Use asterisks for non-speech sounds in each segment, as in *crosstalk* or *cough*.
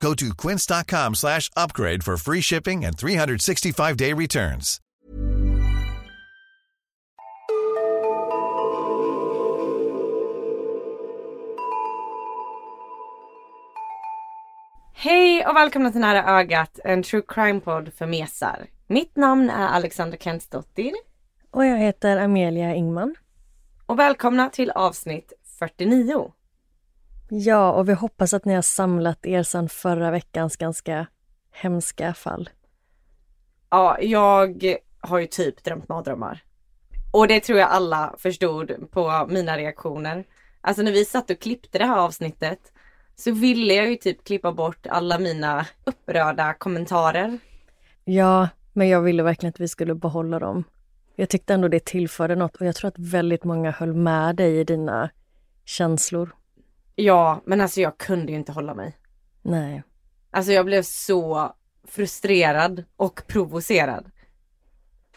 Go to quince.com slash upgrade for free shipping and 365-day returns. Hej och välkomna till Nära Ögat, en true crime-podd för mesar. Mitt namn är Alexandra Kentsdottir. Och jag heter Amelia Ingman. Och välkomna till avsnitt 49. Ja, och vi hoppas att ni har samlat er sedan förra veckans ganska hemska fall. Ja, jag har ju typ drömt mardrömmar. Och det tror jag alla förstod på mina reaktioner. Alltså när vi satt och klippte det här avsnittet så ville jag ju typ klippa bort alla mina upprörda kommentarer. Ja, men jag ville verkligen att vi skulle behålla dem. Jag tyckte ändå det tillförde något och jag tror att väldigt många höll med dig i dina känslor. Ja, men alltså jag kunde ju inte hålla mig. Nej. Alltså jag blev så frustrerad och provocerad.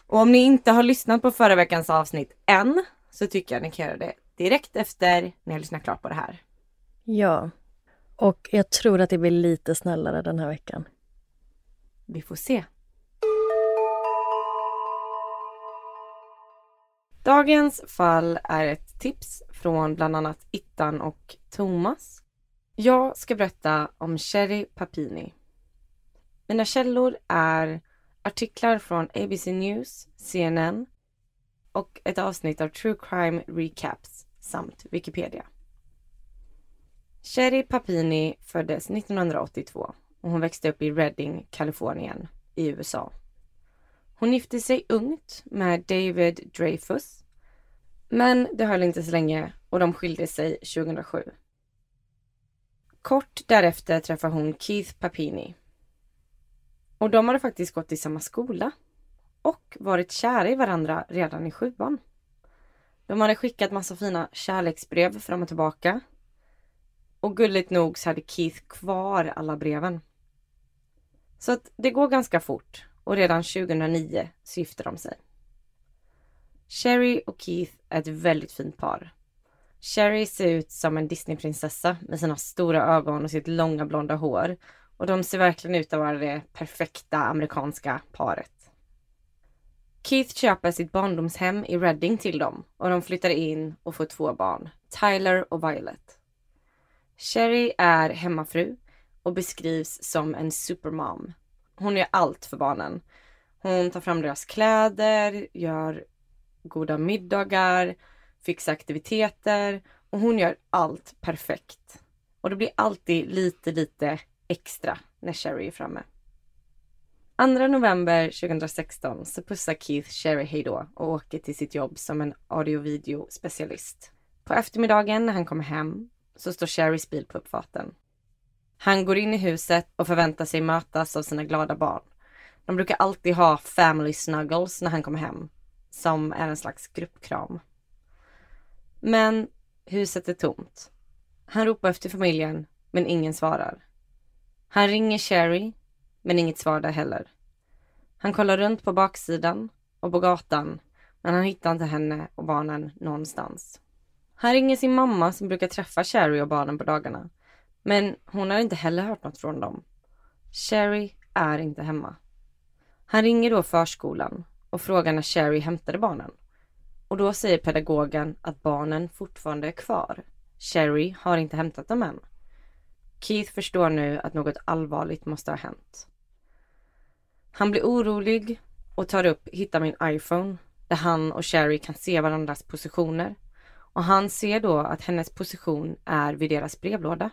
Och om ni inte har lyssnat på förra veckans avsnitt än så tycker jag ni kan göra det direkt efter ni har lyssnat klart på det här. Ja. Och jag tror att det blir lite snällare den här veckan. Vi får se. Dagens fall är ett tips från bland annat Ittan och Thomas. Jag ska berätta om Sherry Papini. Mina källor är artiklar från ABC News, CNN och ett avsnitt av True Crime Recaps samt Wikipedia. Sherry Papini föddes 1982 och hon växte upp i Redding, Kalifornien i USA. Hon gifte sig ungt med David Dreyfus. Men det höll inte så länge och de skilde sig 2007. Kort därefter träffade hon Keith Papini. Och de hade faktiskt gått i samma skola och varit kära i varandra redan i sjuan. De hade skickat massa fina kärleksbrev fram och tillbaka. Och gulligt nog så hade Keith kvar alla breven. Så att det går ganska fort och redan 2009 så gifter de sig. Sherry och Keith är ett väldigt fint par. Sherry ser ut som en Disneyprinsessa med sina stora ögon och sitt långa blonda hår. Och de ser verkligen ut att vara det perfekta amerikanska paret. Keith köper sitt barndomshem i Reading till dem och de flyttar in och får två barn, Tyler och Violet. Sherry är hemmafru och beskrivs som en supermom. Hon gör allt för barnen. Hon tar fram deras kläder, gör goda middagar, fixa aktiviteter och hon gör allt perfekt. Och det blir alltid lite, lite extra när Sherry är framme. 2 november 2016 så pussar Keith Sherry hejdå och åker till sitt jobb som en audio-video specialist. På eftermiddagen när han kommer hem så står Sherrys bil på uppfarten. Han går in i huset och förväntar sig mötas av sina glada barn. De brukar alltid ha family snuggles när han kommer hem, som är en slags gruppkram. Men huset är tomt. Han ropar efter familjen, men ingen svarar. Han ringer Sherry, men inget svar där heller. Han kollar runt på baksidan och på gatan, men han hittar inte henne och barnen någonstans. Han ringer sin mamma som brukar träffa Sherry och barnen på dagarna. Men hon har inte heller hört något från dem. Sherry är inte hemma. Han ringer då förskolan och frågar när Sherry hämtade barnen. Och då säger pedagogen att barnen fortfarande är kvar. Sherry har inte hämtat dem än. Keith förstår nu att något allvarligt måste ha hänt. Han blir orolig och tar upp Hitta min iPhone där han och Sherry kan se varandras positioner. Och han ser då att hennes position är vid deras brevlåda.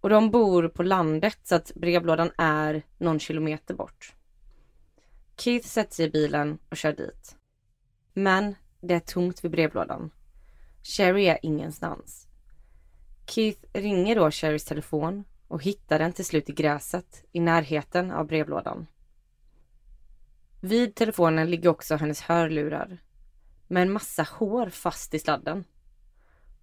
Och de bor på landet så att brevlådan är någon kilometer bort. Keith sätter sig i bilen och kör dit. Men det är tomt vid brevlådan. Sherry är ingenstans. Keith ringer då Sherrys telefon och hittar den till slut i gräset i närheten av brevlådan. Vid telefonen ligger också hennes hörlurar med en massa hår fast i sladden.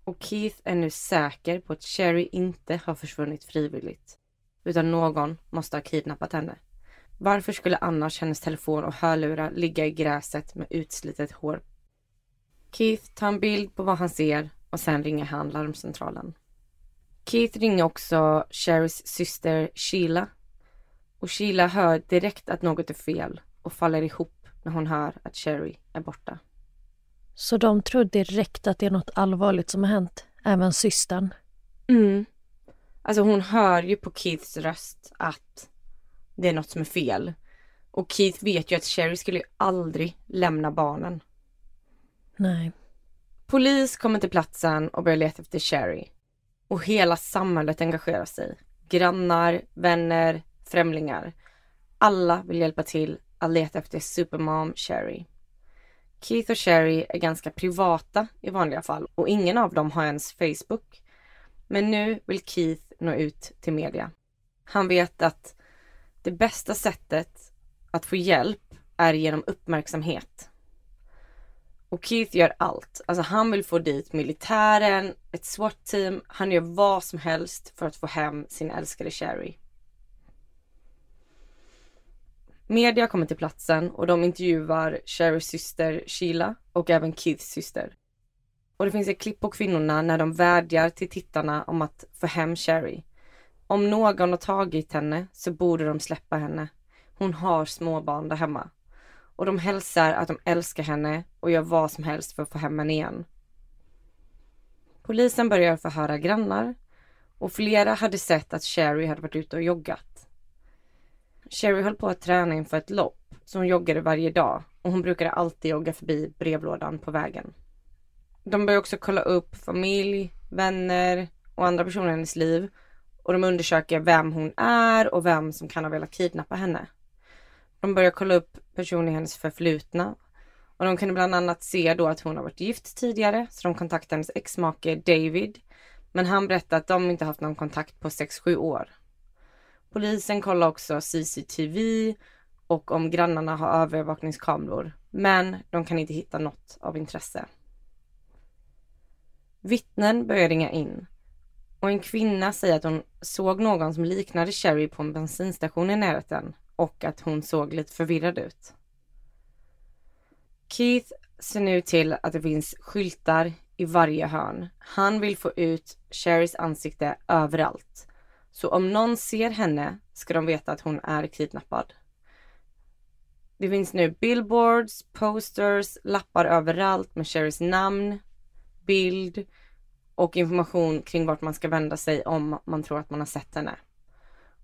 Och Keith är nu säker på att Sherry inte har försvunnit frivilligt. Utan någon måste ha kidnappat henne. Varför skulle annars hennes telefon och hörlurar ligga i gräset med utslitet hår? Keith tar en bild på vad han ser och sen ringer han larmcentralen. Keith ringer också Sherrys syster Sheila. Och Sheila hör direkt att något är fel och faller ihop när hon hör att Sherry är borta. Så de tror direkt att det är något allvarligt som har hänt, även systern? Mm. Alltså hon hör ju på Keiths röst att det är något som är fel. Och Keith vet ju att Sherry skulle ju aldrig lämna barnen. Nej. Polis kommer till platsen och börjar leta efter Sherry. Och hela samhället engagerar sig. Grannar, vänner, främlingar. Alla vill hjälpa till att leta efter Supermom Sherry. Keith och Sherry är ganska privata i vanliga fall och ingen av dem har ens Facebook. Men nu vill Keith nå ut till media. Han vet att det bästa sättet att få hjälp är genom uppmärksamhet. Och Keith gör allt. Alltså han vill få dit militären, ett SWAT-team, han gör vad som helst för att få hem sin älskade Sherry. Media kommer till platsen och de intervjuar Sherrys syster Sheila och även Keiths syster. Och det finns ett klipp på kvinnorna när de vädjar till tittarna om att få hem Sherry. Om någon har tagit henne så borde de släppa henne. Hon har småbarn där hemma. Och de hälsar att de älskar henne och gör vad som helst för att få hem henne igen. Polisen börjar förhöra grannar och flera hade sett att Sherry hade varit ute och joggat. Sherry höll på att träna inför ett lopp så hon joggade varje dag och hon brukade alltid jogga förbi brevlådan på vägen. De började också kolla upp familj, vänner och andra personer i hennes liv och de undersöker vem hon är och vem som kan ha velat kidnappa henne. De börjar kolla upp personer i hennes förflutna och de kunde bland annat se då att hon har varit gift tidigare så de kontaktade hennes exmake David. Men han berättade att de inte haft någon kontakt på 6-7 år. Polisen kollar också CCTV och om grannarna har övervakningskameror. Men de kan inte hitta något av intresse. Vittnen börjar ringa in och en kvinna säger att hon såg någon som liknade Sherry på en bensinstation i närheten och att hon såg lite förvirrad ut. Keith ser nu till att det finns skyltar i varje hörn. Han vill få ut Sherrys ansikte överallt. Så om någon ser henne ska de veta att hon är kidnappad. Det finns nu billboards, posters, lappar överallt med Sherrys namn, bild och information kring vart man ska vända sig om man tror att man har sett henne.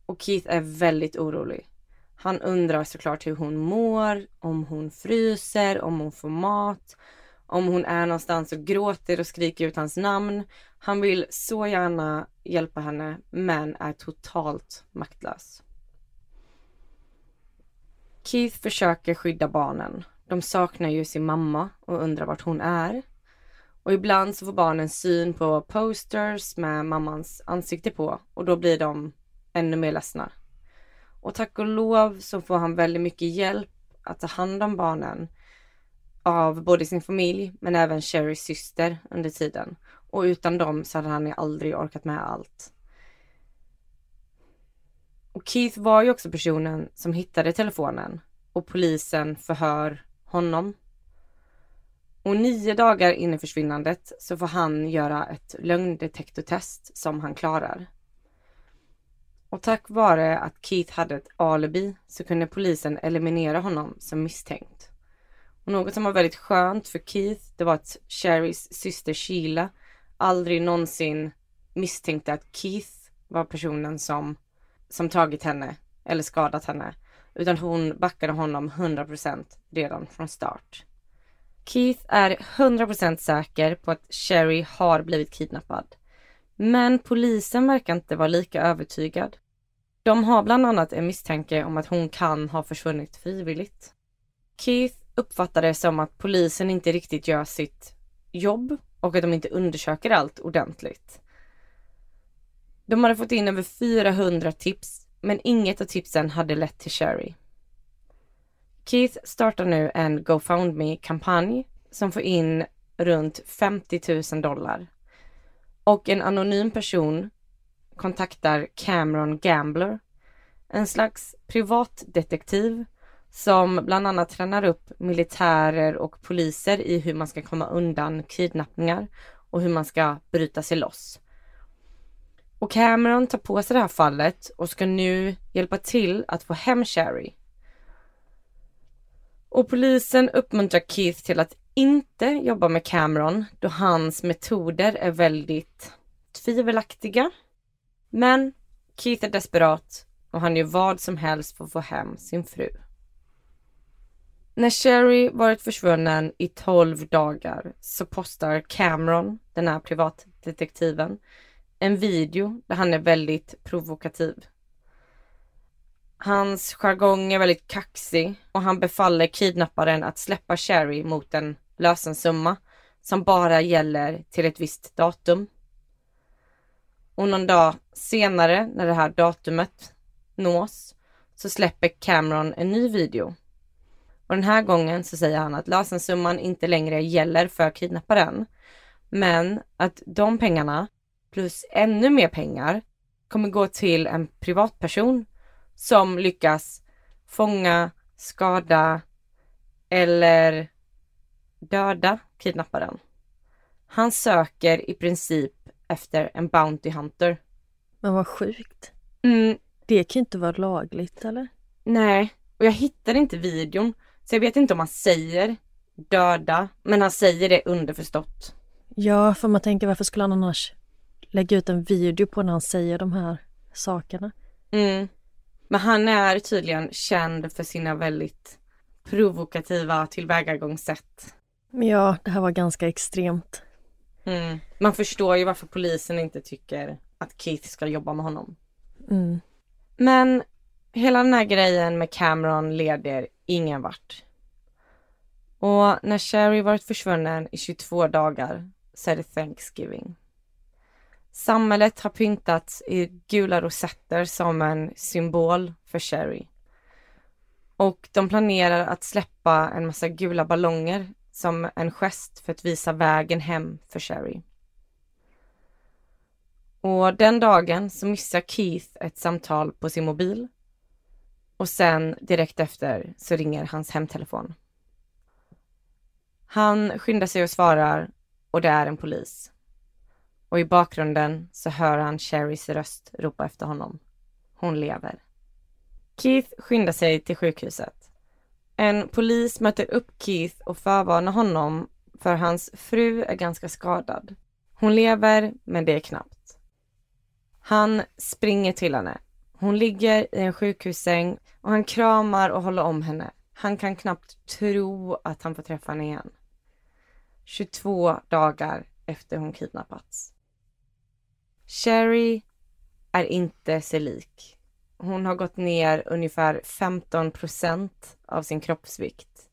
Och Keith är väldigt orolig. Han undrar såklart hur hon mår, om hon fryser, om hon får mat, om hon är någonstans och gråter och skriker ut hans namn. Han vill så gärna hjälpa henne men är totalt maktlös. Keith försöker skydda barnen. De saknar ju sin mamma och undrar vart hon är. Och ibland så får barnen syn på posters med mammans ansikte på och då blir de ännu mer ledsna. Och tack och lov så får han väldigt mycket hjälp att ta hand om barnen av både sin familj men även Sherrys syster under tiden. Och utan dem så hade han aldrig orkat med allt. Och Keith var ju också personen som hittade telefonen och polisen förhör honom. Och nio dagar in i försvinnandet så får han göra ett lögndetektortest som han klarar. Och tack vare att Keith hade ett alibi så kunde polisen eliminera honom som misstänkt. Och något som var väldigt skönt för Keith, det var att Sherrys syster Sheila aldrig någonsin misstänkte att Keith var personen som, som tagit henne eller skadat henne. Utan hon backade honom 100% redan från start. Keith är 100% säker på att Sherry har blivit kidnappad. Men polisen verkar inte vara lika övertygad. De har bland annat en misstanke om att hon kan ha försvunnit frivilligt. Keith uppfattar det som att polisen inte riktigt gör sitt jobb och att de inte undersöker allt ordentligt. De hade fått in över 400 tips men inget av tipsen hade lett till Sherry. Keith startar nu en GoFundMe-kampanj som får in runt 50 000 dollar. Och en anonym person kontaktar Cameron Gambler, en slags privatdetektiv som bland annat tränar upp militärer och poliser i hur man ska komma undan kidnappningar och hur man ska bryta sig loss. Och Cameron tar på sig det här fallet och ska nu hjälpa till att få hem Sherry. Och polisen uppmuntrar Keith till att inte jobba med Cameron då hans metoder är väldigt tvivelaktiga. Men Keith är desperat och han gör vad som helst för att få hem sin fru. När Sherry varit försvunnen i 12 dagar så postar Cameron, den här privatdetektiven, en video där han är väldigt provokativ. Hans jargong är väldigt kaxig och han befaller kidnapparen att släppa Sherry mot en lösensumma som bara gäller till ett visst datum. Och någon dag senare när det här datumet nås så släpper Cameron en ny video. Och den här gången så säger han att lösensumman inte längre gäller för kidnapparen. Men att de pengarna plus ännu mer pengar kommer gå till en privatperson som lyckas fånga, skada eller döda kidnapparen. Han söker i princip efter en Bounty Hunter. Men vad sjukt. Mm, Det kan ju inte vara lagligt eller? nej, och jag hittar inte videon. Så jag vet inte om han säger döda, men han säger det underförstått. Ja, för man tänker varför skulle han annars lägga ut en video på när han säger de här sakerna? Mm. Men han är tydligen känd för sina väldigt provokativa tillvägagångssätt. Ja, det här var ganska extremt. Mm. Man förstår ju varför polisen inte tycker att Keith ska jobba med honom. Mm. Men hela den här grejen med Cameron leder ingen vart. Och när Sherry varit försvunnen i 22 dagar så är det Thanksgiving. Samhället har pyntats i gula rosetter som en symbol för Sherry. Och de planerar att släppa en massa gula ballonger som en gest för att visa vägen hem för Sherry. Och den dagen så missar Keith ett samtal på sin mobil. Och sen direkt efter så ringer hans hemtelefon. Han skyndar sig och svarar och det är en polis. Och i bakgrunden så hör han Sherrys röst ropa efter honom. Hon lever. Keith skyndar sig till sjukhuset. En polis möter upp Keith och förvarnar honom för hans fru är ganska skadad. Hon lever, men det är knappt. Han springer till henne. Hon ligger i en sjukhussäng och han kramar och håller om henne. Han kan knappt tro att han får träffa henne igen. 22 dagar efter hon kidnappats. Sherry är inte sig lik. Hon har gått ner ungefär 15 procent av sin kroppsvikt.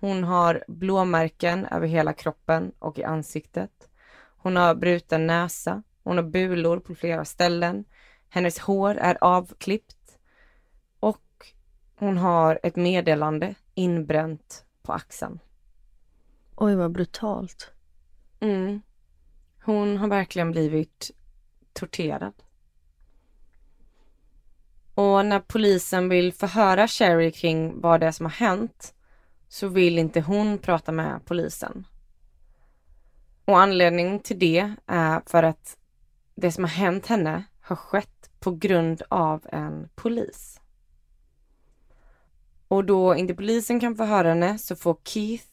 Hon har blåmärken över hela kroppen och i ansiktet. Hon har bruten näsa. Hon har bulor på flera ställen. Hennes hår är avklippt. Och hon har ett meddelande inbränt på axeln. Oj, vad brutalt. Mm. Hon har verkligen blivit torterad. Och när polisen vill förhöra Sherry kring vad det är som har hänt så vill inte hon prata med polisen. Och anledningen till det är för att det som har hänt henne har skett på grund av en polis. Och då inte polisen kan förhöra henne så får Keith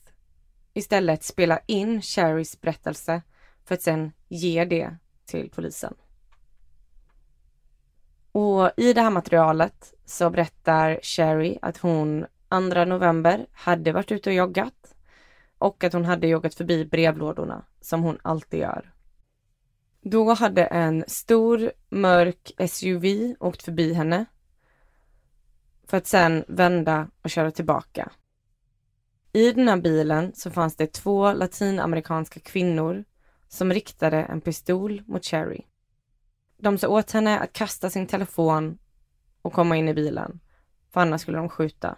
istället spela in Sherrys berättelse för att sen ge det till polisen. Och i det här materialet så berättar Sherry att hon 2 november hade varit ute och joggat och att hon hade joggat förbi brevlådorna som hon alltid gör. Då hade en stor mörk SUV åkt förbi henne för att sen vända och köra tillbaka. I den här bilen så fanns det två latinamerikanska kvinnor som riktade en pistol mot Cherry. De sa åt henne att kasta sin telefon och komma in i bilen, för annars skulle de skjuta.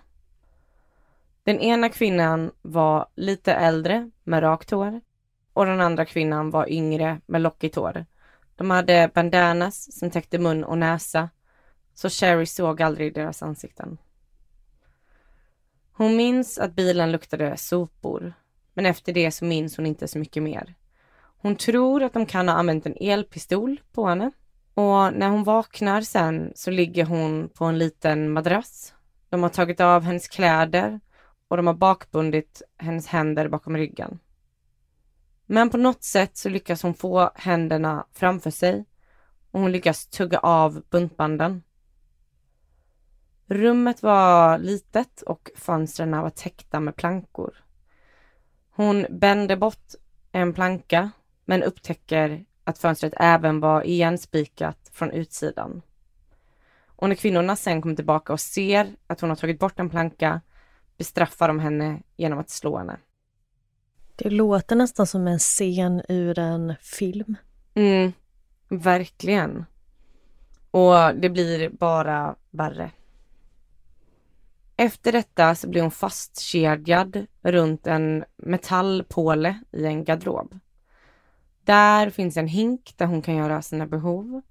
Den ena kvinnan var lite äldre med rakt hår och den andra kvinnan var yngre med lockigt hår. De hade bandanas som täckte mun och näsa så Sherry såg aldrig deras ansikten. Hon minns att bilen luktade sopor men efter det så minns hon inte så mycket mer. Hon tror att de kan ha använt en elpistol på henne och när hon vaknar sen så ligger hon på en liten madrass. De har tagit av hennes kläder och de har bakbundit hennes händer bakom ryggen. Men på något sätt så lyckas hon få händerna framför sig och hon lyckas tugga av buntbanden. Rummet var litet och fönstren var täckta med plankor. Hon bände bort en planka men upptäcker att fönstret även var igenspikat från utsidan. Och när kvinnorna sen kommer tillbaka och ser att hon har tagit bort en planka bestraffar de henne genom att slå henne. Det låter nästan som en scen ur en film. Mm, verkligen. Och det blir bara värre. Efter detta så blir hon fastkedjad runt en metallpåle i en garderob. Där finns en hink där hon kan göra sina behov.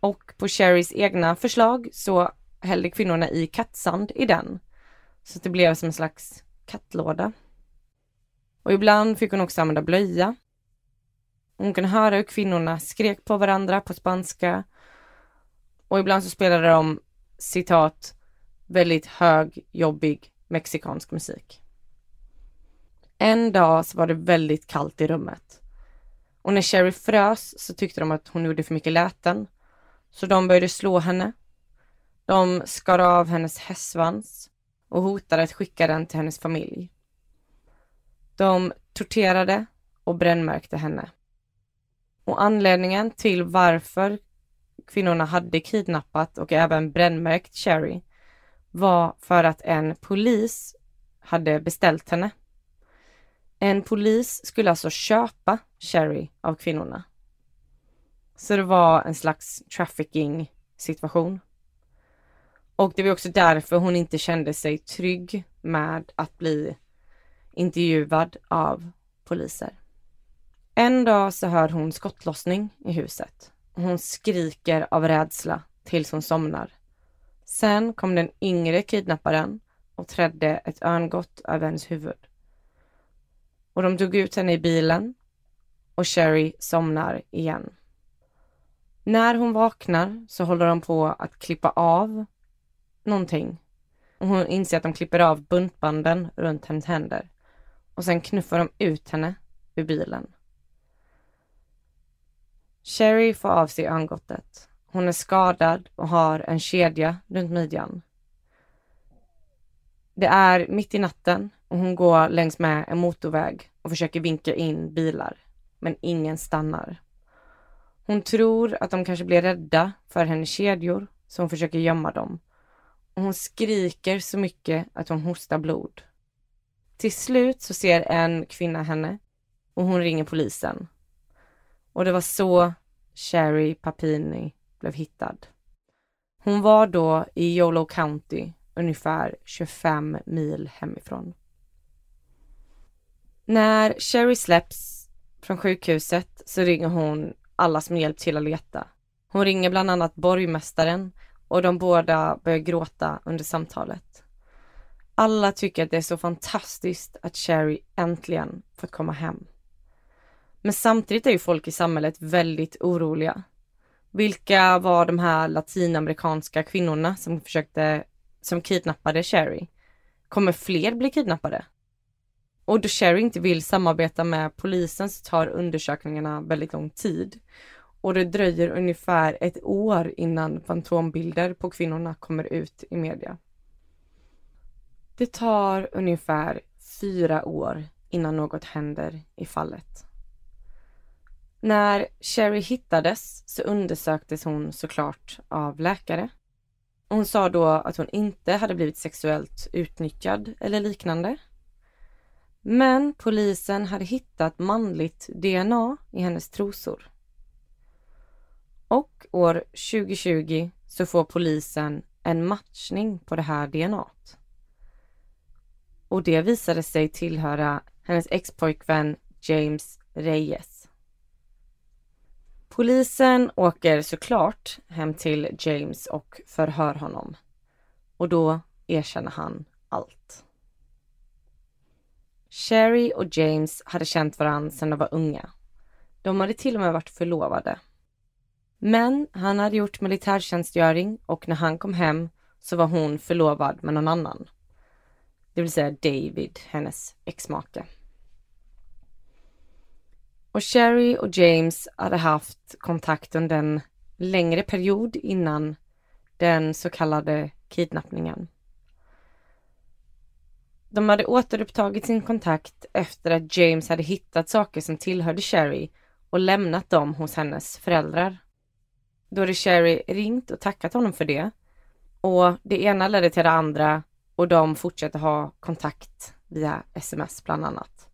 Och på Sherrys egna förslag så hällde kvinnorna i kattsand i den. Så det blev som en slags kattlåda. Och ibland fick hon också använda blöja. Hon kunde höra hur kvinnorna skrek på varandra på spanska. Och ibland så spelade de citat väldigt hög, jobbig mexikansk musik. En dag så var det väldigt kallt i rummet. Och när Sherry frös så tyckte de att hon gjorde för mycket läten. Så de började slå henne. De skar av hennes hästsvans och hotade att skicka den till hennes familj. De torterade och brännmärkte henne. Och anledningen till varför kvinnorna hade kidnappat och även brännmärkt Sherry var för att en polis hade beställt henne. En polis skulle alltså köpa Sherry av kvinnorna. Så det var en slags trafficking situation. Och det var också därför hon inte kände sig trygg med att bli intervjuad av poliser. En dag så hör hon skottlossning i huset. Hon skriker av rädsla tills hon somnar. Sen kom den yngre kidnapparen och trädde ett örngott över hennes huvud. Och de tog ut henne i bilen och Sherry somnar igen. När hon vaknar så håller de på att klippa av någonting. Och hon inser att de klipper av buntbanden runt hennes händer. Och sen knuffar de ut henne ur bilen. Sherry får av sig örngottet. Hon är skadad och har en kedja runt midjan. Det är mitt i natten och hon går längs med en motorväg och försöker vinka in bilar. Men ingen stannar. Hon tror att de kanske blir rädda för hennes kedjor så hon försöker gömma dem. Och hon skriker så mycket att hon hostar blod. Till slut så ser en kvinna henne och hon ringer polisen. Och det var så Sherry Papini blev hittad. Hon var då i Yolo County, ungefär 25 mil hemifrån. När Sherry släpps från sjukhuset så ringer hon alla som hjälpt till att leta. Hon ringer bland annat borgmästaren och de båda börjar gråta under samtalet. Alla tycker att det är så fantastiskt att Sherry äntligen fått komma hem. Men samtidigt är ju folk i samhället väldigt oroliga. Vilka var de här latinamerikanska kvinnorna som försökte, som kidnappade Sherry? Kommer fler bli kidnappade? Och då Sherry inte vill samarbeta med polisen så tar undersökningarna väldigt lång tid. Och det dröjer ungefär ett år innan fantombilder på kvinnorna kommer ut i media. Det tar ungefär fyra år innan något händer i fallet. När Sherry hittades så undersöktes hon såklart av läkare. Hon sa då att hon inte hade blivit sexuellt utnyttjad eller liknande. Men polisen hade hittat manligt DNA i hennes trosor. Och år 2020 så får polisen en matchning på det här DNA. och det visade sig tillhöra hennes expojkvän James Reyes. Polisen åker såklart hem till James och förhör honom. Och då erkänner han allt. Sherry och James hade känt varandra sedan de var unga. De hade till och med varit förlovade. Men han hade gjort militärtjänstgöring och när han kom hem så var hon förlovad med någon annan. Det vill säga David, hennes exmake. Och Sherry och James hade haft kontakt under en längre period innan den så kallade kidnappningen. De hade återupptagit sin kontakt efter att James hade hittat saker som tillhörde Sherry och lämnat dem hos hennes föräldrar. Då hade Sherry ringt och tackat honom för det. Och det ena ledde till det andra och de fortsatte ha kontakt via sms bland annat.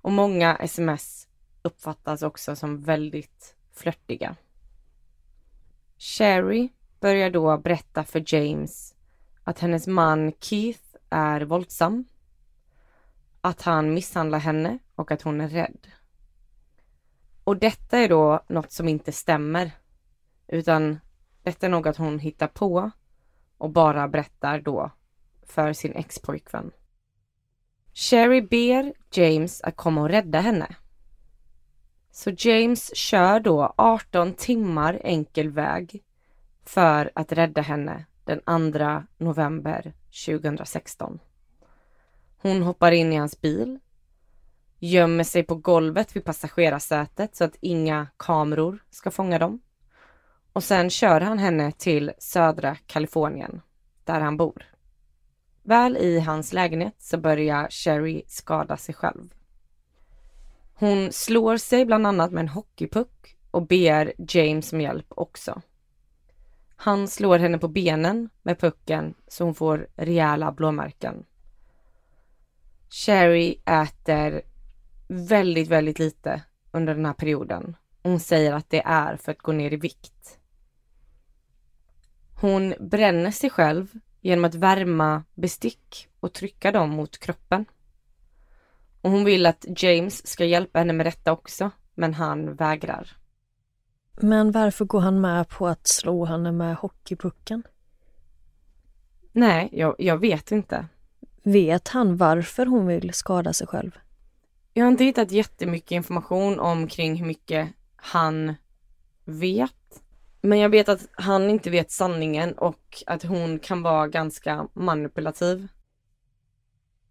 Och många sms uppfattas också som väldigt flörtiga. Sherry börjar då berätta för James att hennes man Keith är våldsam, att han misshandlar henne och att hon är rädd. Och detta är då något som inte stämmer, utan detta är något hon hittar på och bara berättar då för sin expojkvän. Sherry ber James att komma och rädda henne. Så James kör då 18 timmar enkel väg för att rädda henne den 2 november 2016. Hon hoppar in i hans bil, gömmer sig på golvet vid passagerarsätet så att inga kameror ska fånga dem. Och sen kör han henne till södra Kalifornien, där han bor. Väl i hans lägenhet så börjar Sherry skada sig själv. Hon slår sig bland annat med en hockeypuck och ber James om hjälp också. Han slår henne på benen med pucken så hon får rejäla blåmärken. Sherry äter väldigt, väldigt lite under den här perioden. Hon säger att det är för att gå ner i vikt. Hon bränner sig själv genom att värma bestick och trycka dem mot kroppen. Och hon vill att James ska hjälpa henne med detta också, men han vägrar. Men varför går han med på att slå henne med hockeypucken? Nej, jag, jag vet inte. Vet han varför hon vill skada sig själv? Jag har inte hittat jättemycket information omkring hur mycket han vet. Men jag vet att han inte vet sanningen och att hon kan vara ganska manipulativ.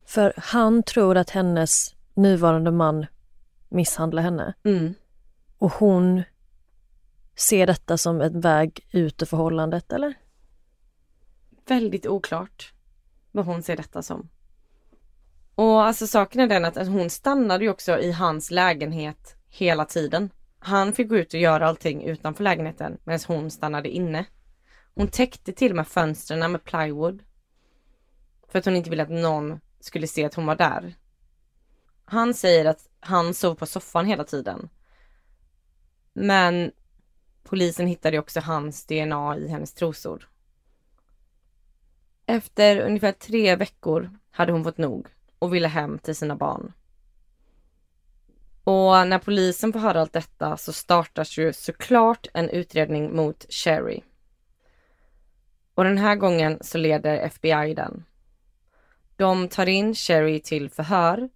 För han tror att hennes nuvarande man misshandlar henne. Mm. Och hon ser detta som en väg ut ur förhållandet, eller? Väldigt oklart vad hon ser detta som. Och alltså saken är den att, att hon stannade ju också i hans lägenhet hela tiden. Han fick gå ut och göra allting utanför lägenheten medan hon stannade inne. Hon täckte till och med fönstren med plywood. För att hon inte ville att någon skulle se att hon var där. Han säger att han sov på soffan hela tiden. Men polisen hittade också hans DNA i hennes trosor. Efter ungefär tre veckor hade hon fått nog och ville hem till sina barn. Och när polisen får höra allt detta så startas ju såklart en utredning mot Sherry. Och den här gången så leder FBI den. De tar in Sherry till förhör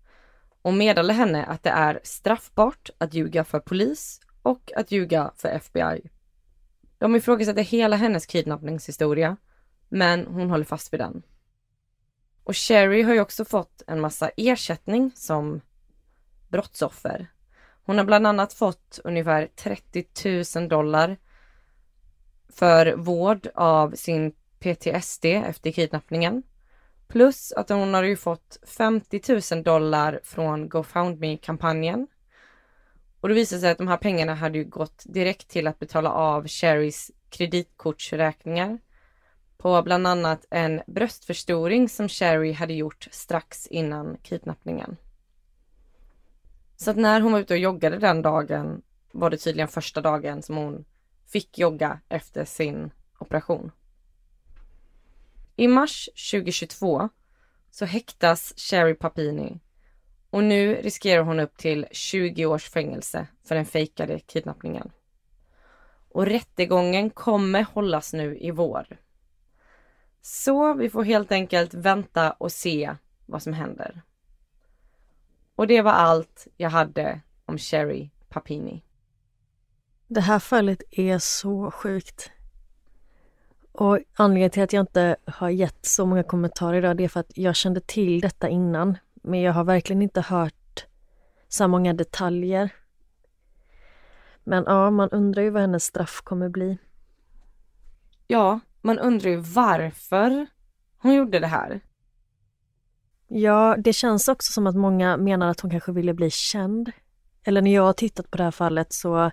och meddelar henne att det är straffbart att ljuga för polis och att ljuga för FBI. De ifrågasätter hela hennes kidnappningshistoria, men hon håller fast vid den. Och Sherry har ju också fått en massa ersättning som brottsoffer. Hon har bland annat fått ungefär 30 000 dollar för vård av sin PTSD efter kidnappningen. Plus att hon har ju fått 50 000 dollar från GoFundMe-kampanjen. Och det visade sig att de här pengarna hade ju gått direkt till att betala av Sherrys kreditkortsräkningar på bland annat en bröstförstoring som Sherry hade gjort strax innan kidnappningen. Så att när hon var ute och joggade den dagen var det tydligen första dagen som hon fick jogga efter sin operation. I mars 2022 så häktas Sherry Papini och nu riskerar hon upp till 20 års fängelse för den fejkade kidnappningen. Och rättegången kommer hållas nu i vår. Så vi får helt enkelt vänta och se vad som händer. Och det var allt jag hade om Sherry Papini. Det här fallet är så sjukt. Och anledningen till att jag inte har gett så många kommentarer idag det är för att jag kände till detta innan. Men jag har verkligen inte hört så många detaljer. Men ja, man undrar ju vad hennes straff kommer bli. Ja, man undrar ju varför hon gjorde det här. Ja, det känns också som att många menar att hon kanske ville bli känd. Eller när jag har tittat på det här fallet så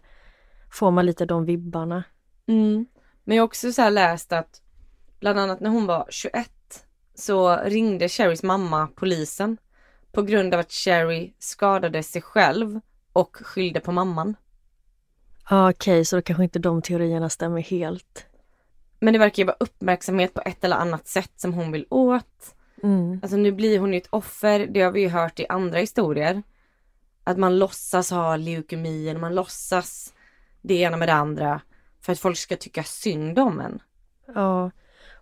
får man lite de vibbarna. Mm. Men jag har också så läst att bland annat när hon var 21 så ringde Sherrys mamma polisen på grund av att Sherry skadade sig själv och skyllde på mamman. Okej, okay, så då kanske inte de teorierna stämmer helt. Men det verkar ju vara uppmärksamhet på ett eller annat sätt som hon vill åt. Mm. Alltså nu blir hon ju ett offer, det har vi ju hört i andra historier. Att man låtsas ha leukemi eller man låtsas det ena med det andra för att folk ska tycka synd om en. Ja,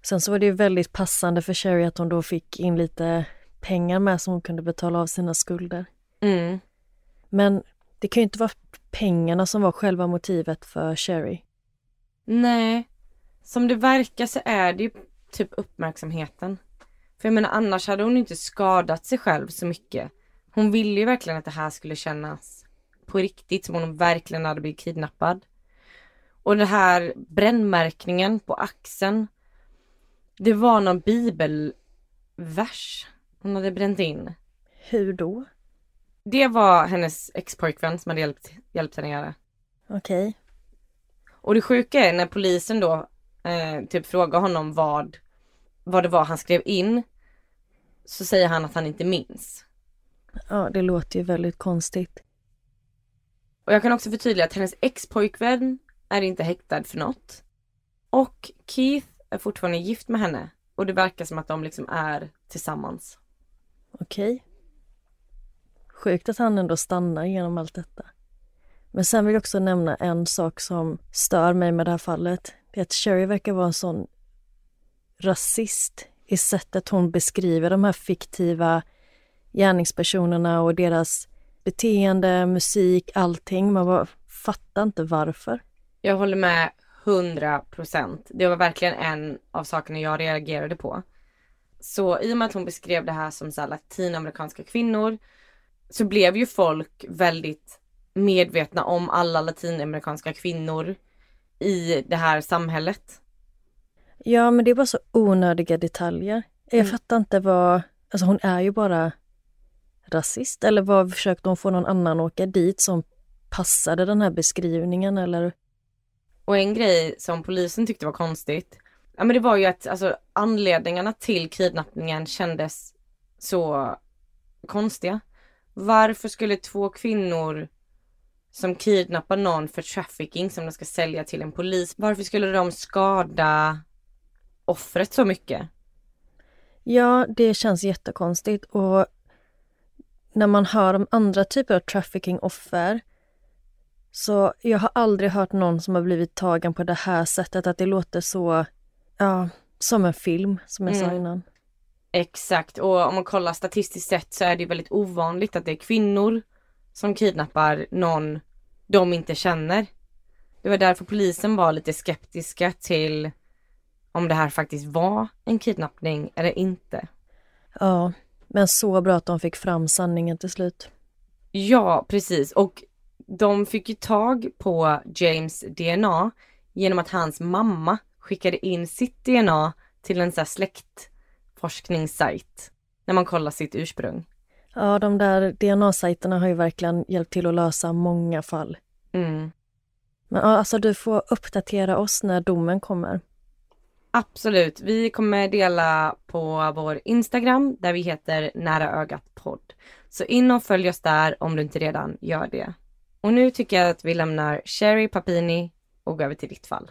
sen så var det ju väldigt passande för Sherry att hon då fick in lite pengar med som hon kunde betala av sina skulder. Mm. Men det kan ju inte vara pengarna som var själva motivet för Sherry. Nej, som det verkar så är det ju typ uppmärksamheten. För jag menar annars hade hon inte skadat sig själv så mycket. Hon ville ju verkligen att det här skulle kännas på riktigt som om hon verkligen hade blivit kidnappad. Och den här brännmärkningen på axeln. Det var någon bibelvers hon hade bränt in. Hur då? Det var hennes expojkvän som hade hjälpt, hjälpt henne göra. Okej. Okay. Och det sjuka är när polisen då eh, typ frågar honom vad, vad det var han skrev in. Så säger han att han inte minns. Ja, det låter ju väldigt konstigt. Och jag kan också förtydliga att hennes expojkvän är inte häktad för något. Och Keith är fortfarande gift med henne. Och det verkar som att de liksom är tillsammans. Okej. Okay. Sjukt att han ändå stannar genom allt detta. Men sen vill jag också nämna en sak som stör mig med det här fallet. Det är att Sherry verkar vara en sån rasist i sättet hon beskriver de här fiktiva gärningspersonerna och deras beteende, musik, allting. Man bara fattar inte varför. Jag håller med 100 procent. Det var verkligen en av sakerna jag reagerade på. Så i och med att hon beskrev det här som så här latinamerikanska kvinnor så blev ju folk väldigt medvetna om alla latinamerikanska kvinnor i det här samhället. Ja, men det är bara så onödiga detaljer. Jag mm. fattar inte vad... Alltså hon är ju bara rasist. Eller vad försökte hon få någon annan att åka dit som passade den här beskrivningen eller? Och en grej som polisen tyckte var konstigt, ja men det var ju att alltså anledningarna till kidnappningen kändes så konstiga. Varför skulle två kvinnor som kidnappar någon för trafficking som de ska sälja till en polis, varför skulle de skada offret så mycket? Ja, det känns jättekonstigt och när man hör om andra typer av trafficking-offer så jag har aldrig hört någon som har blivit tagen på det här sättet, att det låter så, ja, som en film som jag mm. sa innan. Exakt, och om man kollar statistiskt sett så är det väldigt ovanligt att det är kvinnor som kidnappar någon de inte känner. Det var därför polisen var lite skeptiska till om det här faktiskt var en kidnappning eller inte. Ja, men så bra att de fick fram sanningen till slut. Ja, precis. Och de fick ju tag på James DNA genom att hans mamma skickade in sitt DNA till en här släktforskningssajt när man kollar sitt ursprung. Ja, de där DNA-sajterna har ju verkligen hjälpt till att lösa många fall. Mm. Men alltså du får uppdatera oss när domen kommer. Absolut. Vi kommer dela på vår Instagram där vi heter Nära ögat podd. Så in och följ oss där om du inte redan gör det. Och nu tycker jag att vi lämnar Sherry Papini och går över till ditt fall.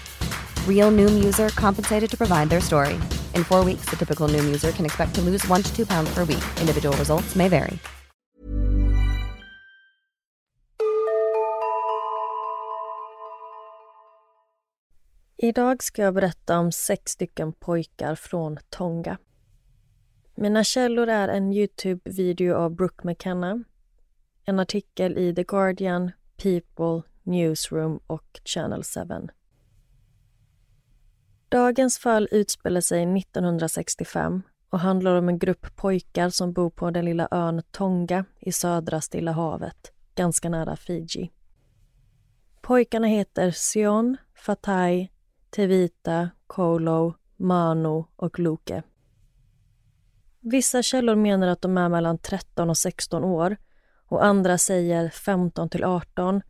Real Noom user compensated to provide their story. In four weeks, the typical Noom user can expect to lose one to two pounds per week. Individual results may vary. Idag ska jag berätta om sex stycken pojkar från Tonga. Mina källor är en Youtube-video av Brooke McKenna, en artikel i The Guardian, People, Newsroom och Channel 7. Dagens fall utspelar sig 1965 och handlar om en grupp pojkar som bor på den lilla ön Tonga i södra Stilla havet, ganska nära Fiji. Pojkarna heter Sion, Fatai, Tevita, Kolo, Manu och Luke. Vissa källor menar att de är mellan 13 och 16 år och andra säger 15 till 18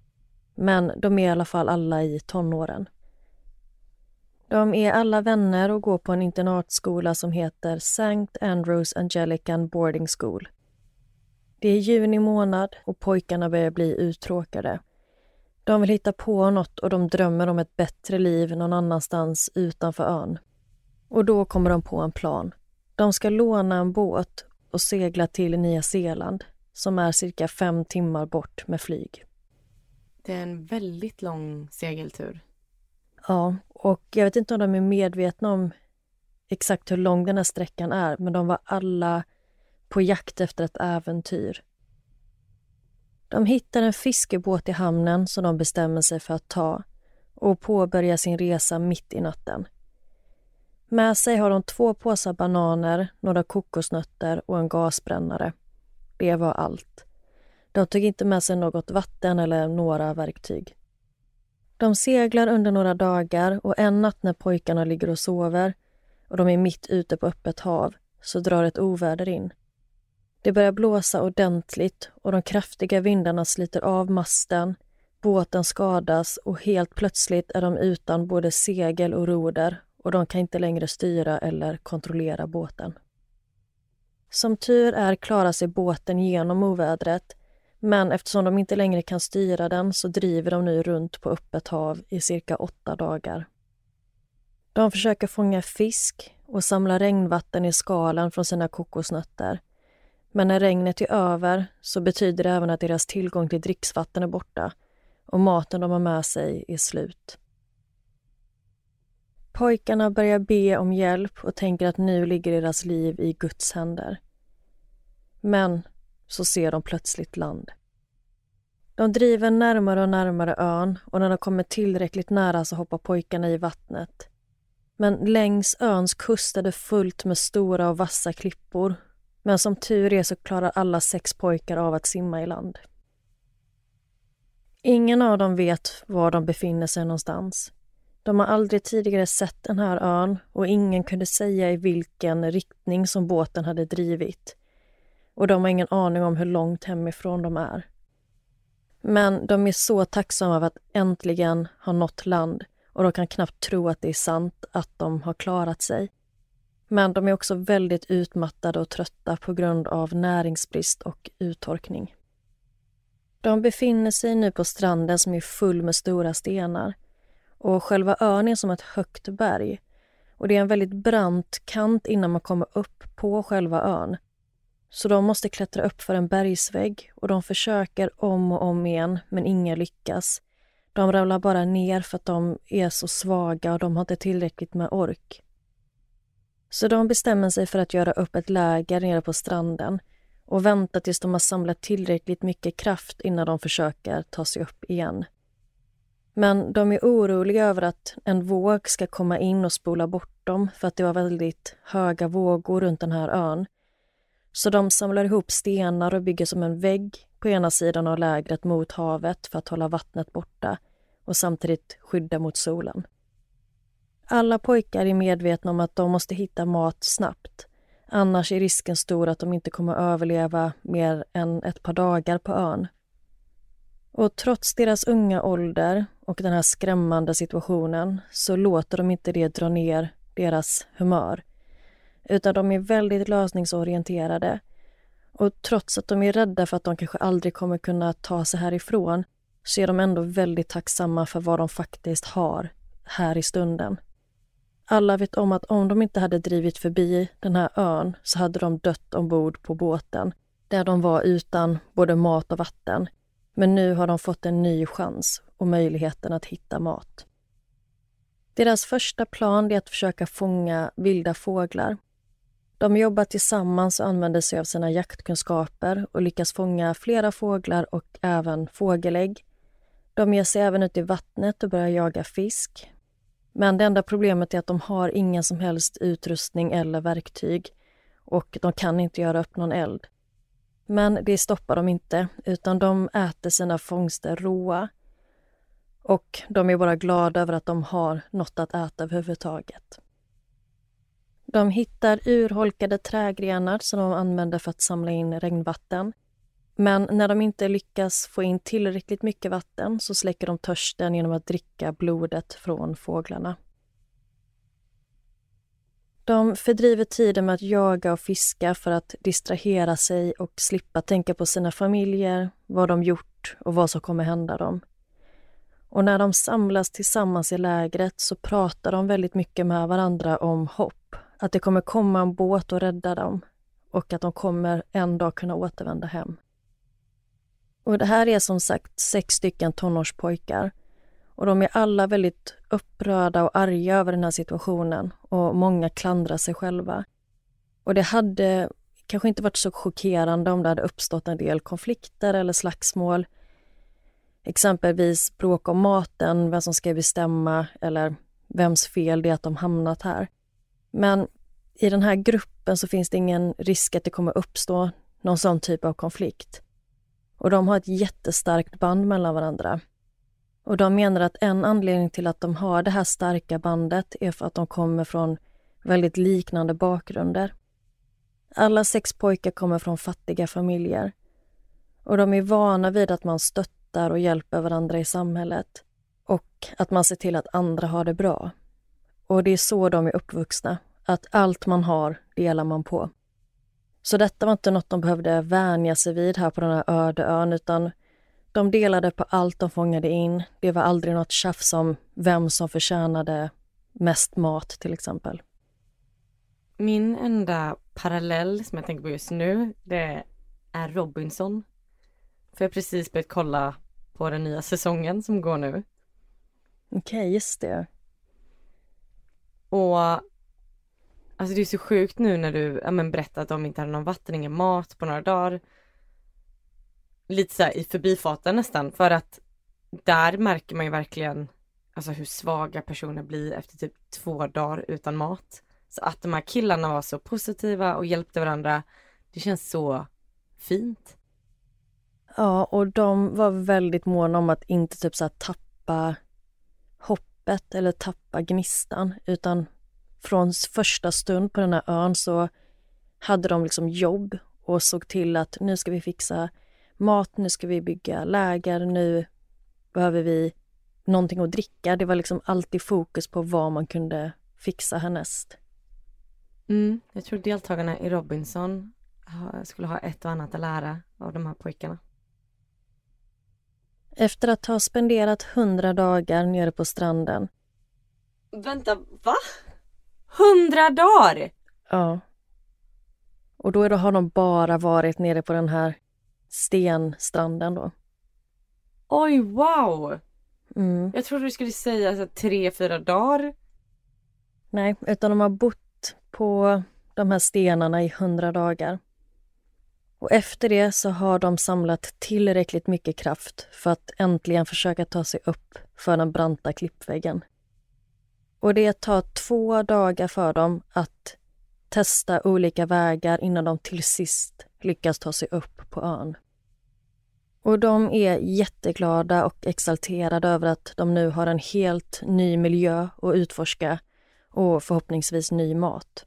men de är i alla fall alla i tonåren. De är alla vänner och går på en internatskola som heter St. Andrews Anglican Boarding School. Det är juni månad och pojkarna börjar bli uttråkade. De vill hitta på något och de drömmer om ett bättre liv någon annanstans utanför ön. Och då kommer de på en plan. De ska låna en båt och segla till Nya Zeeland som är cirka fem timmar bort med flyg. Det är en väldigt lång segeltur. Ja, och jag vet inte om de är medvetna om exakt hur lång den här sträckan är, men de var alla på jakt efter ett äventyr. De hittar en fiskebåt i hamnen som de bestämmer sig för att ta och påbörjar sin resa mitt i natten. Med sig har de två påsar bananer, några kokosnötter och en gasbrännare. Det var allt. De tog inte med sig något vatten eller några verktyg. De seglar under några dagar och en natt när pojkarna ligger och sover och de är mitt ute på öppet hav så drar ett oväder in. Det börjar blåsa ordentligt och de kraftiga vindarna sliter av masten, båten skadas och helt plötsligt är de utan både segel och roder och de kan inte längre styra eller kontrollera båten. Som tur är klarar sig båten genom ovädret men eftersom de inte längre kan styra den så driver de nu runt på öppet hav i cirka åtta dagar. De försöker fånga fisk och samla regnvatten i skalen från sina kokosnötter. Men när regnet är över så betyder det även att deras tillgång till dricksvatten är borta och maten de har med sig är slut. Pojkarna börjar be om hjälp och tänker att nu ligger deras liv i Guds händer. Men så ser de plötsligt land. De driver närmare och närmare ön och när de kommer tillräckligt nära så hoppar pojkarna i vattnet. Men längs öns kust är det fullt med stora och vassa klippor. Men som tur är så klarar alla sex pojkar av att simma i land. Ingen av dem vet var de befinner sig någonstans. De har aldrig tidigare sett den här ön och ingen kunde säga i vilken riktning som båten hade drivit och de har ingen aning om hur långt hemifrån de är. Men de är så tacksamma över att äntligen ha nått land och de kan knappt tro att det är sant att de har klarat sig. Men de är också väldigt utmattade och trötta på grund av näringsbrist och uttorkning. De befinner sig nu på stranden som är full med stora stenar. Och själva ön är som ett högt berg. Och det är en väldigt brant kant innan man kommer upp på själva ön. Så de måste klättra upp för en bergsvägg och de försöker om och om igen, men inga lyckas. De ramlar bara ner för att de är så svaga och de har inte tillräckligt med ork. Så de bestämmer sig för att göra upp ett läger nere på stranden och vänta tills de har samlat tillräckligt mycket kraft innan de försöker ta sig upp igen. Men de är oroliga över att en våg ska komma in och spola bort dem för att det var väldigt höga vågor runt den här ön. Så de samlar ihop stenar och bygger som en vägg på ena sidan av lägret mot havet för att hålla vattnet borta och samtidigt skydda mot solen. Alla pojkar är medvetna om att de måste hitta mat snabbt. Annars är risken stor att de inte kommer överleva mer än ett par dagar på ön. Och trots deras unga ålder och den här skrämmande situationen så låter de inte det dra ner deras humör. Utan de är väldigt lösningsorienterade. Och trots att de är rädda för att de kanske aldrig kommer kunna ta sig härifrån så är de ändå väldigt tacksamma för vad de faktiskt har här i stunden. Alla vet om att om de inte hade drivit förbi den här ön så hade de dött ombord på båten där de var utan både mat och vatten. Men nu har de fått en ny chans och möjligheten att hitta mat. Deras första plan är att försöka fånga vilda fåglar. De jobbar tillsammans och använder sig av sina jaktkunskaper och lyckas fånga flera fåglar och även fågelägg. De ger sig även ut i vattnet och börjar jaga fisk. Men det enda problemet är att de har ingen som helst utrustning eller verktyg och de kan inte göra upp någon eld. Men det stoppar de inte, utan de äter sina fångster råa. Och de är bara glada över att de har något att äta överhuvudtaget. De hittar urholkade trädgrenar som de använder för att samla in regnvatten. Men när de inte lyckas få in tillräckligt mycket vatten så släcker de törsten genom att dricka blodet från fåglarna. De fördriver tiden med att jaga och fiska för att distrahera sig och slippa tänka på sina familjer, vad de gjort och vad som kommer hända dem. Och när de samlas tillsammans i lägret så pratar de väldigt mycket med varandra om hopp. Att det kommer komma en båt och rädda dem och att de kommer en dag kunna återvända hem. Och det här är som sagt sex stycken tonårspojkar. Och de är alla väldigt upprörda och arga över den här situationen och många klandrar sig själva. Och det hade kanske inte varit så chockerande om det hade uppstått en del konflikter eller slagsmål. Exempelvis bråk om maten, vem som ska bestämma eller vems fel det är att de hamnat här. Men i den här gruppen så finns det ingen risk att det kommer uppstå någon sån typ av konflikt. Och de har ett jättestarkt band mellan varandra. Och de menar att en anledning till att de har det här starka bandet är för att de kommer från väldigt liknande bakgrunder. Alla sex pojkar kommer från fattiga familjer. Och de är vana vid att man stöttar och hjälper varandra i samhället. Och att man ser till att andra har det bra. Och det är så de är uppvuxna. Att allt man har delar man på. Så detta var inte något de behövde vänja sig vid här på den här öde ön utan de delade på allt de fångade in. Det var aldrig något tjafs om vem som förtjänade mest mat till exempel. Min enda parallell som jag tänker på just nu det är Robinson. För jag har precis börjat kolla på den nya säsongen som går nu. Okej, okay, just det. Och Alltså det är så sjukt nu när du ja, men berättar att de inte hade någon vatten, ingen mat på några dagar. Lite så här i förbifarten nästan för att där märker man ju verkligen alltså hur svaga personer blir efter typ två dagar utan mat. Så att de här killarna var så positiva och hjälpte varandra, det känns så fint. Ja, och de var väldigt måna om att inte typ så tappa hoppet eller tappa gnistan utan från första stund på den här ön så hade de liksom jobb och såg till att nu ska vi fixa mat, nu ska vi bygga läger, nu behöver vi någonting att dricka. Det var liksom alltid fokus på vad man kunde fixa härnäst. Mm, jag tror deltagarna i Robinson skulle ha ett och annat att lära av de här pojkarna. Efter att ha spenderat hundra dagar nere på stranden. Vänta, va? Hundra dagar? Ja. Och då har de bara varit nere på den här stenstranden då. Oj, wow! Mm. Jag trodde du skulle säga så tre, fyra dagar. Nej, utan de har bott på de här stenarna i hundra dagar. Och efter det så har de samlat tillräckligt mycket kraft för att äntligen försöka ta sig upp för den branta klippväggen. Och det tar två dagar för dem att testa olika vägar innan de till sist lyckas ta sig upp på ön. Och de är jätteglada och exalterade över att de nu har en helt ny miljö att utforska och förhoppningsvis ny mat.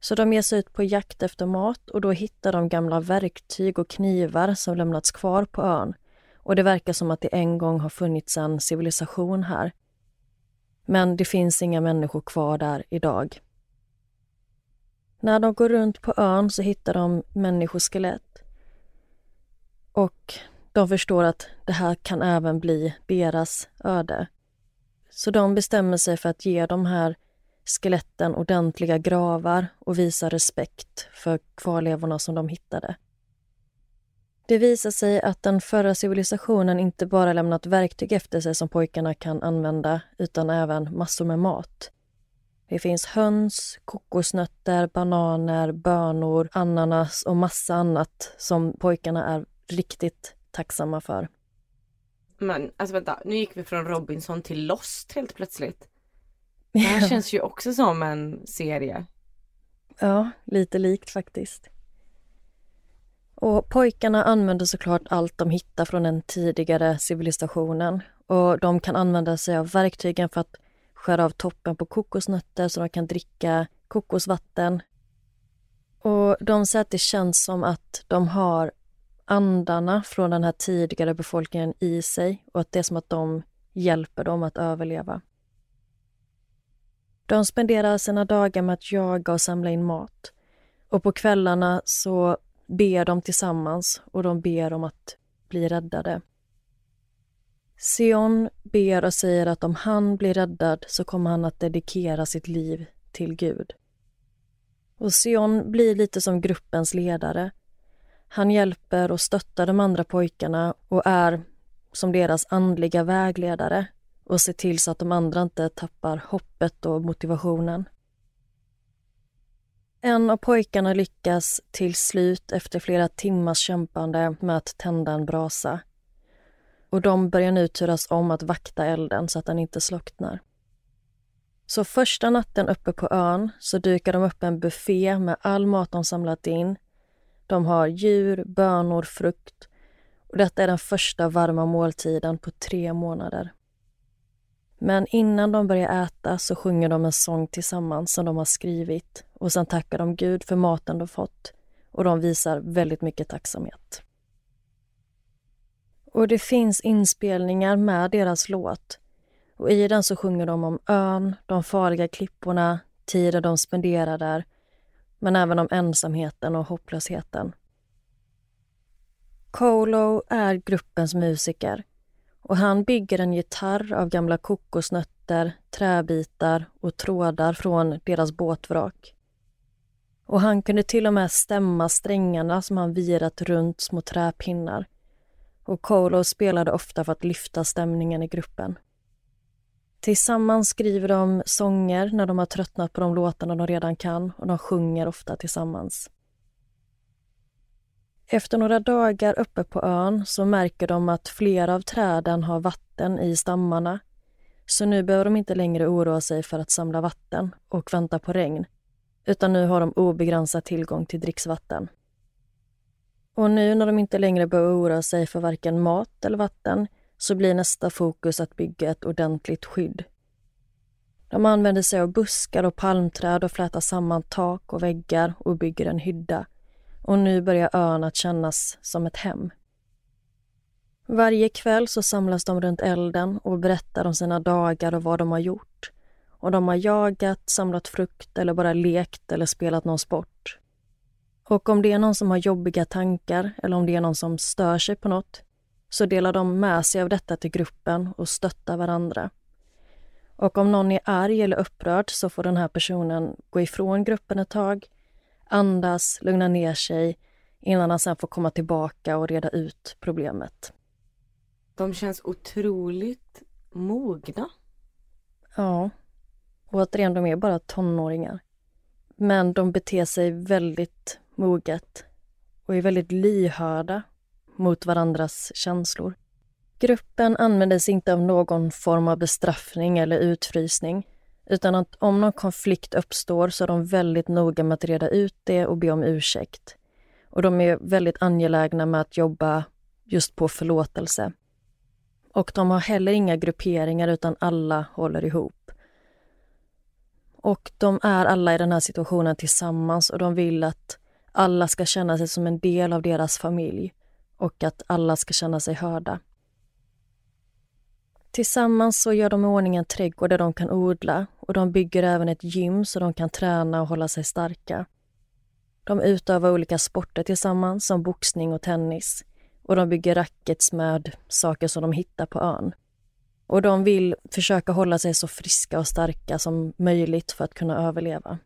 Så de ger sig ut på jakt efter mat och då hittar de gamla verktyg och knivar som lämnats kvar på ön. Och det verkar som att det en gång har funnits en civilisation här. Men det finns inga människor kvar där idag. När de går runt på ön så hittar de människoskelett. Och de förstår att det här kan även bli deras öde. Så de bestämmer sig för att ge de här skeletten ordentliga gravar och visa respekt för kvarlevorna som de hittade. Det visar sig att den förra civilisationen inte bara lämnat verktyg efter sig som pojkarna kan använda utan även massor med mat. Det finns höns, kokosnötter, bananer, bönor, ananas och massa annat som pojkarna är riktigt tacksamma för. Men alltså vänta, nu gick vi från Robinson till Lost helt plötsligt. *laughs* Det här känns ju också som en serie. Ja, lite likt faktiskt. Och pojkarna använder såklart allt de hittar från den tidigare civilisationen och de kan använda sig av verktygen för att skära av toppen på kokosnötter så de kan dricka kokosvatten. Och de säger att det känns som att de har andarna från den här tidigare befolkningen i sig och att det är som att de hjälper dem att överleva. De spenderar sina dagar med att jaga och samla in mat. Och på kvällarna så ber de tillsammans och de ber om att bli räddade. Sion ber och säger att om han blir räddad så kommer han att dedikera sitt liv till Gud. Och Sion blir lite som gruppens ledare. Han hjälper och stöttar de andra pojkarna och är som deras andliga vägledare och ser till så att de andra inte tappar hoppet och motivationen. En av pojkarna lyckas till slut efter flera timmars kämpande med att tända en brasa. Och de börjar nu turas om att vakta elden så att den inte slocknar. Så första natten uppe på ön så dukar de upp en buffé med all mat de samlat in. De har djur, bönor, frukt och detta är den första varma måltiden på tre månader. Men innan de börjar äta så sjunger de en sång tillsammans som de har skrivit. Och sen tackar de Gud för maten de fått. Och de visar väldigt mycket tacksamhet. Och det finns inspelningar med deras låt. Och i den så sjunger de om ön, de farliga klipporna, tiden de spenderar där. Men även om ensamheten och hopplösheten. Colo är gruppens musiker och han bygger en gitarr av gamla kokosnötter, träbitar och trådar från deras båtvrak. Och han kunde till och med stämma strängarna som han virat runt små träpinnar. Och Kolo spelade ofta för att lyfta stämningen i gruppen. Tillsammans skriver de sånger när de har tröttnat på de låtarna de redan kan och de sjunger ofta tillsammans. Efter några dagar uppe på ön så märker de att flera av träden har vatten i stammarna. Så nu behöver de inte längre oroa sig för att samla vatten och vänta på regn. Utan nu har de obegränsad tillgång till dricksvatten. Och nu när de inte längre behöver oroa sig för varken mat eller vatten så blir nästa fokus att bygga ett ordentligt skydd. De använder sig av buskar och palmträd och flätar samman tak och väggar och bygger en hydda och nu börjar ön att kännas som ett hem. Varje kväll så samlas de runt elden och berättar om sina dagar och vad de har gjort. och de har jagat, samlat frukt eller bara lekt eller spelat någon sport. Och om det är någon som har jobbiga tankar eller om det är någon som stör sig på något så delar de med sig av detta till gruppen och stöttar varandra. Och om någon är arg eller upprörd så får den här personen gå ifrån gruppen ett tag, andas, lugna ner sig innan han sen får komma tillbaka och reda ut problemet. De känns otroligt mogna. Ja. Och återigen, de är bara tonåringar. Men de beter sig väldigt moget och är väldigt lyhörda mot varandras känslor. Gruppen använder sig inte av någon form av bestraffning eller utfrysning utan att om någon konflikt uppstår så är de väldigt noga med att reda ut det och be om ursäkt. Och de är väldigt angelägna med att jobba just på förlåtelse. Och de har heller inga grupperingar utan alla håller ihop. Och de är alla i den här situationen tillsammans och de vill att alla ska känna sig som en del av deras familj och att alla ska känna sig hörda. Tillsammans så gör de i ordning en trädgård där de kan odla och de bygger även ett gym så de kan träna och hålla sig starka. De utövar olika sporter tillsammans som boxning och tennis och de bygger rackets med saker som de hittar på ön. Och de vill försöka hålla sig så friska och starka som möjligt för att kunna överleva.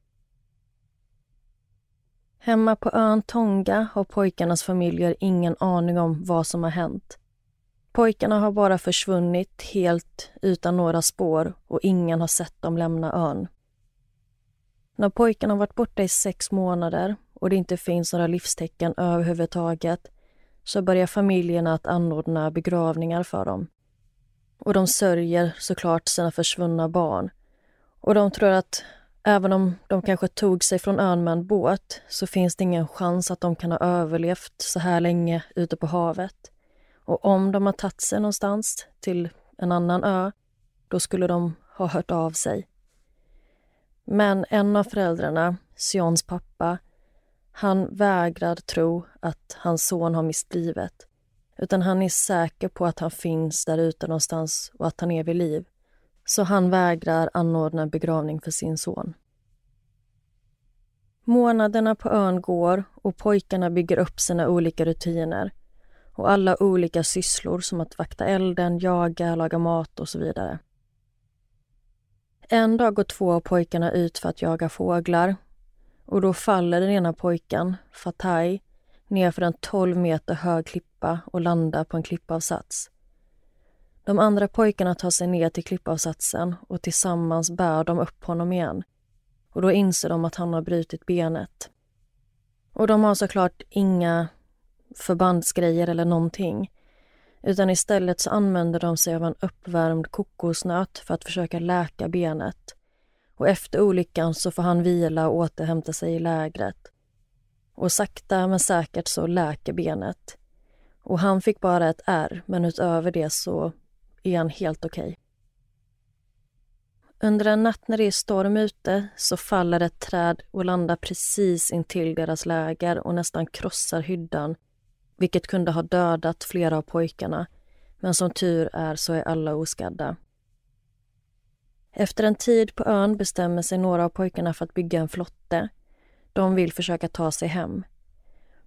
Hemma på ön Tonga har pojkarnas familjer ingen aning om vad som har hänt. Pojkarna har bara försvunnit helt utan några spår och ingen har sett dem lämna ön. När pojkarna har varit borta i sex månader och det inte finns några livstecken överhuvudtaget så börjar familjerna att anordna begravningar för dem. Och de sörjer såklart sina försvunna barn. Och de tror att även om de kanske tog sig från ön med en båt så finns det ingen chans att de kan ha överlevt så här länge ute på havet. Och om de har tagit sig någonstans till en annan ö, då skulle de ha hört av sig. Men en av föräldrarna, Sions pappa, han vägrar tro att hans son har mist livet. Utan han är säker på att han finns där ute någonstans och att han är vid liv. Så han vägrar anordna begravning för sin son. Månaderna på ön går och pojkarna bygger upp sina olika rutiner och alla olika sysslor som att vakta elden, jaga, laga mat och så vidare. En dag går två av pojkarna ut för att jaga fåglar och då faller den ena pojken, Fatai, nerför en 12 meter hög klippa och landar på en klippavsats. De andra pojkarna tar sig ner till klippavsatsen och tillsammans bär de upp honom igen. Och då inser de att han har brutit benet. Och de har såklart inga förbandsgrejer eller någonting. Utan istället så använder de sig av en uppvärmd kokosnöt för att försöka läka benet. Och efter olyckan så får han vila och återhämta sig i lägret. Och sakta men säkert så läker benet. Och han fick bara ett ärr, men utöver det så är han helt okej. Okay. Under en natt när det är storm ute så faller ett träd och landar precis intill deras läger och nästan krossar hyddan vilket kunde ha dödat flera av pojkarna. Men som tur är så är alla oskadda. Efter en tid på ön bestämmer sig några av pojkarna för att bygga en flotte. De vill försöka ta sig hem.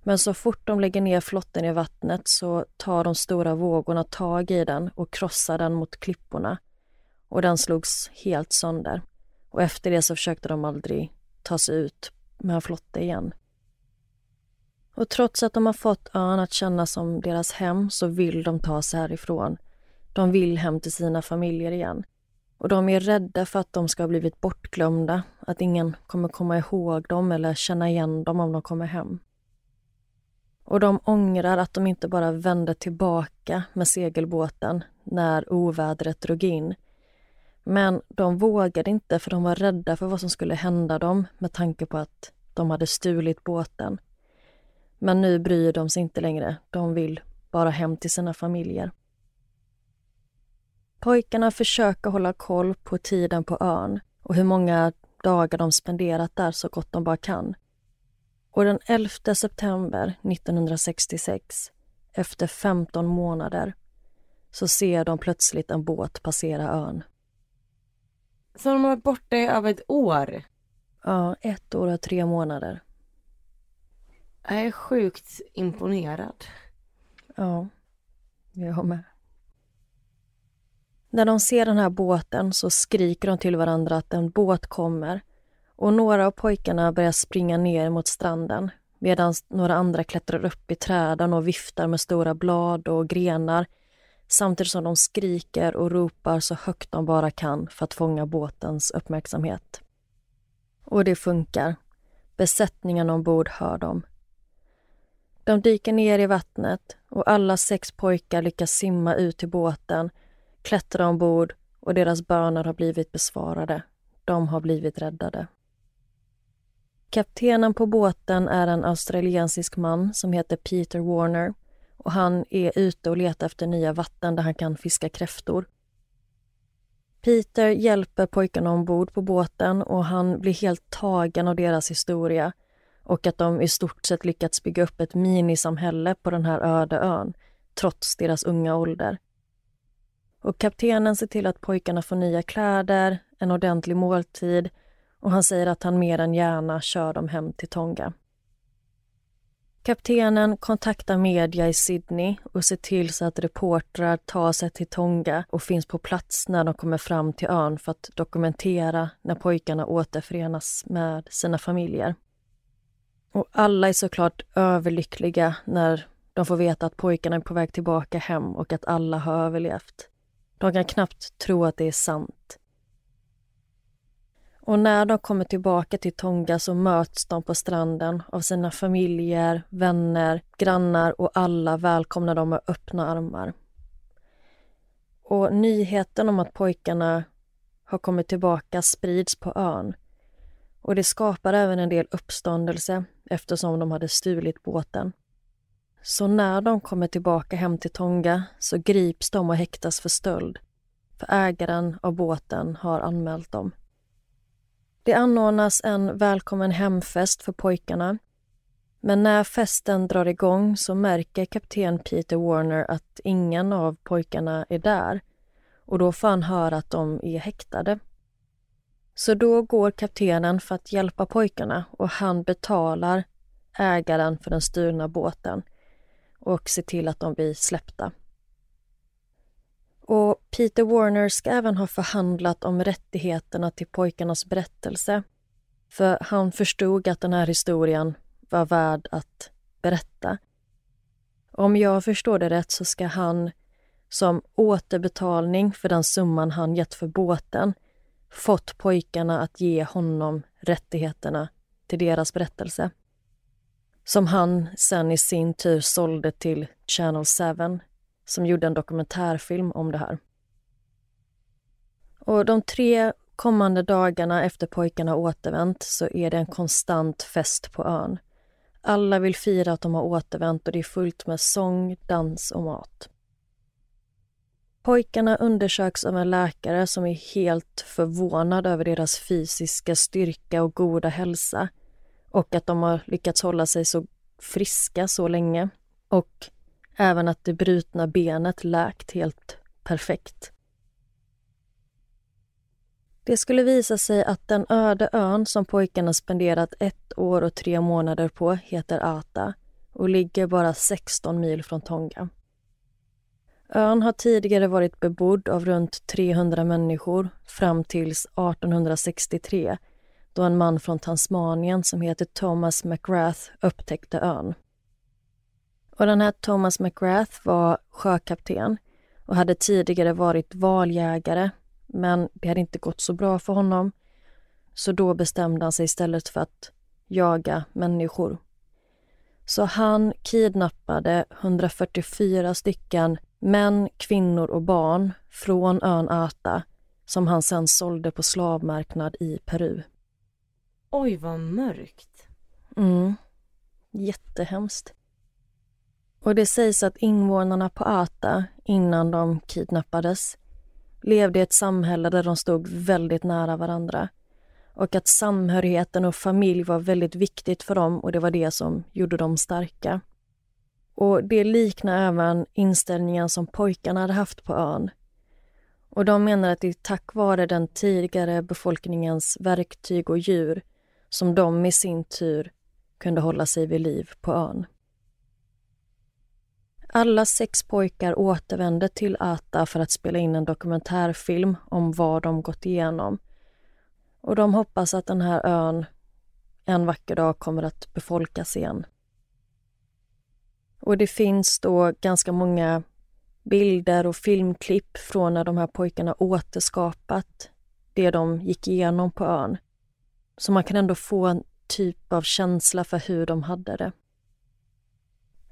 Men så fort de lägger ner flotten i vattnet så tar de stora vågorna tag i den och krossar den mot klipporna. Och den slogs helt sönder. Och efter det så försökte de aldrig ta sig ut med en flotte igen. Och trots att de har fått ön att kännas som deras hem så vill de ta sig härifrån. De vill hem till sina familjer igen. Och de är rädda för att de ska ha blivit bortglömda, att ingen kommer komma ihåg dem eller känna igen dem om de kommer hem. Och de ångrar att de inte bara vände tillbaka med segelbåten när ovädret drog in. Men de vågade inte för de var rädda för vad som skulle hända dem med tanke på att de hade stulit båten. Men nu bryr de sig inte längre. De vill bara hem till sina familjer. Pojkarna försöker hålla koll på tiden på ön och hur många dagar de spenderat där så gott de bara kan. Och den 11 september 1966, efter 15 månader, så ser de plötsligt en båt passera ön. Så de har varit borta i över ett år? Ja, ett år och tre månader. Jag är sjukt imponerad. Ja, jag med. När de ser den här båten så skriker de till varandra att en båt kommer och några av pojkarna börjar springa ner mot stranden medan några andra klättrar upp i träden och viftar med stora blad och grenar samtidigt som de skriker och ropar så högt de bara kan för att fånga båtens uppmärksamhet. Och det funkar. Besättningen ombord hör dem. De dyker ner i vattnet och alla sex pojkar lyckas simma ut till båten, klättra ombord och deras böner har blivit besvarade. De har blivit räddade. Kaptenen på båten är en australiensisk man som heter Peter Warner och han är ute och letar efter nya vatten där han kan fiska kräftor. Peter hjälper pojkarna ombord på båten och han blir helt tagen av deras historia och att de i stort sett lyckats bygga upp ett minisamhälle på den här öde ön, trots deras unga ålder. Och kaptenen ser till att pojkarna får nya kläder, en ordentlig måltid och han säger att han mer än gärna kör dem hem till Tonga. Kaptenen kontaktar media i Sydney och ser till så att reportrar tar sig till Tonga och finns på plats när de kommer fram till ön för att dokumentera när pojkarna återförenas med sina familjer. Och alla är såklart överlyckliga när de får veta att pojkarna är på väg tillbaka hem och att alla har överlevt. De kan knappt tro att det är sant. Och när de kommer tillbaka till Tonga så möts de på stranden av sina familjer, vänner, grannar och alla välkomnar dem med öppna armar. Och nyheten om att pojkarna har kommit tillbaka sprids på ön. Och det skapar även en del uppståndelse eftersom de hade stulit båten. Så när de kommer tillbaka hem till Tonga så grips de och häktas för stöld. För ägaren av båten har anmält dem. Det anordnas en välkommen hemfest för pojkarna. Men när festen drar igång så märker kapten Peter Warner att ingen av pojkarna är där och då får han höra att de är häktade. Så då går kaptenen för att hjälpa pojkarna och han betalar ägaren för den stulna båten och ser till att de blir släppta. Och Peter Warner ska även ha förhandlat om rättigheterna till pojkarnas berättelse. För han förstod att den här historien var värd att berätta. Om jag förstår det rätt så ska han som återbetalning för den summan han gett för båten fått pojkarna att ge honom rättigheterna till deras berättelse. Som han sen i sin tur sålde till Channel 7 som gjorde en dokumentärfilm om det här. Och de tre kommande dagarna efter pojkarna återvänt så är det en konstant fest på ön. Alla vill fira att de har återvänt och det är fullt med sång, dans och mat. Pojkarna undersöks av en läkare som är helt förvånad över deras fysiska styrka och goda hälsa och att de har lyckats hålla sig så friska så länge. Och Även att det brutna benet läkt helt perfekt. Det skulle visa sig att den öde ön som pojkarna spenderat ett år och tre månader på heter Ata och ligger bara 16 mil från Tonga. Ön har tidigare varit bebodd av runt 300 människor fram tills 1863 då en man från Tasmanien som heter Thomas McGrath upptäckte ön. Och den här Thomas McGrath var sjökapten och hade tidigare varit valjägare men det hade inte gått så bra för honom. Så då bestämde han sig istället för att jaga människor. Så han kidnappade 144 stycken män, kvinnor och barn från ön Ata som han sen sålde på slavmarknad i Peru. Oj, vad mörkt. Mm. Jättehemskt. Och det sägs att invånarna på Ata, innan de kidnappades, levde i ett samhälle där de stod väldigt nära varandra. Och att samhörigheten och familj var väldigt viktigt för dem och det var det som gjorde dem starka. Och det liknar även inställningen som pojkarna hade haft på ön. Och de menar att det är tack vare den tidigare befolkningens verktyg och djur som de i sin tur kunde hålla sig vid liv på ön. Alla sex pojkar återvände till Ata för att spela in en dokumentärfilm om vad de gått igenom. Och de hoppas att den här ön en vacker dag kommer att befolkas igen. Och det finns då ganska många bilder och filmklipp från när de här pojkarna återskapat det de gick igenom på ön. Så man kan ändå få en typ av känsla för hur de hade det.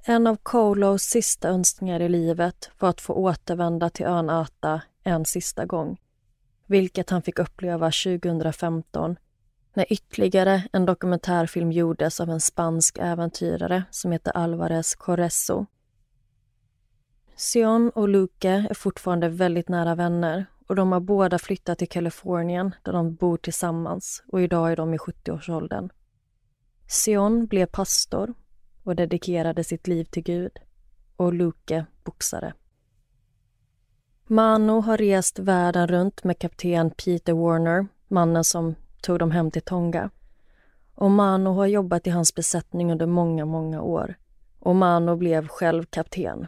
En av Kolos sista önskningar i livet var att få återvända till ön Ata en sista gång. Vilket han fick uppleva 2015 när ytterligare en dokumentärfilm gjordes av en spansk äventyrare som heter Alvarez Corresso. Sion och Luke är fortfarande väldigt nära vänner och de har båda flyttat till Kalifornien där de bor tillsammans och idag är de i 70-årsåldern. Sion blev pastor och dedikerade sitt liv till Gud och Luke boxare. Mano har rest världen runt med kapten Peter Warner, mannen som tog de hem till Tonga. Omano Mano har jobbat i hans besättning under många, många år. Omano Mano blev själv kapten.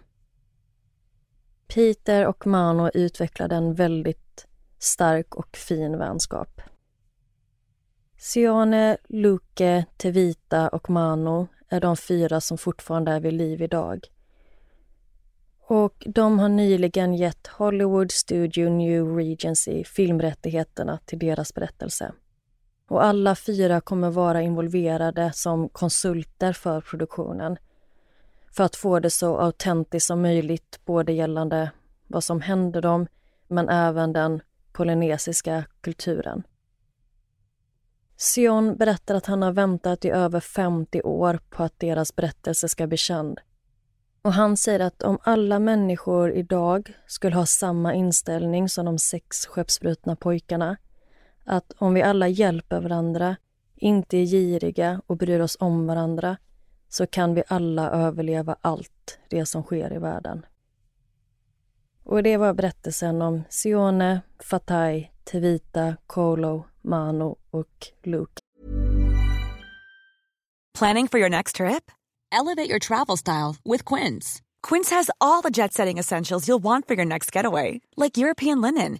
Peter och Mano utvecklade en väldigt stark och fin vänskap. Sione, Luke, Tevita och Mano är de fyra som fortfarande är vid liv idag. Och de har nyligen gett Hollywood Studio New Regency filmrättigheterna till deras berättelse. Och alla fyra kommer vara involverade som konsulter för produktionen för att få det så autentiskt som möjligt både gällande vad som hände dem men även den polynesiska kulturen. Sion berättar att han har väntat i över 50 år på att deras berättelse ska bli känd. Och han säger att om alla människor idag skulle ha samma inställning som de sex skeppsbrutna pojkarna att om vi alla hjälper varandra, inte är giriga och bryr oss om varandra så kan vi alla överleva allt det som sker i världen. Och det var berättelsen om Sione, Fatai, Tevita, Kolo, Mano och Luke. Planning for your next trip? Elevate your travel style with Quince. Quince has all the jet-setting essentials you'll want for your next getaway, like European linen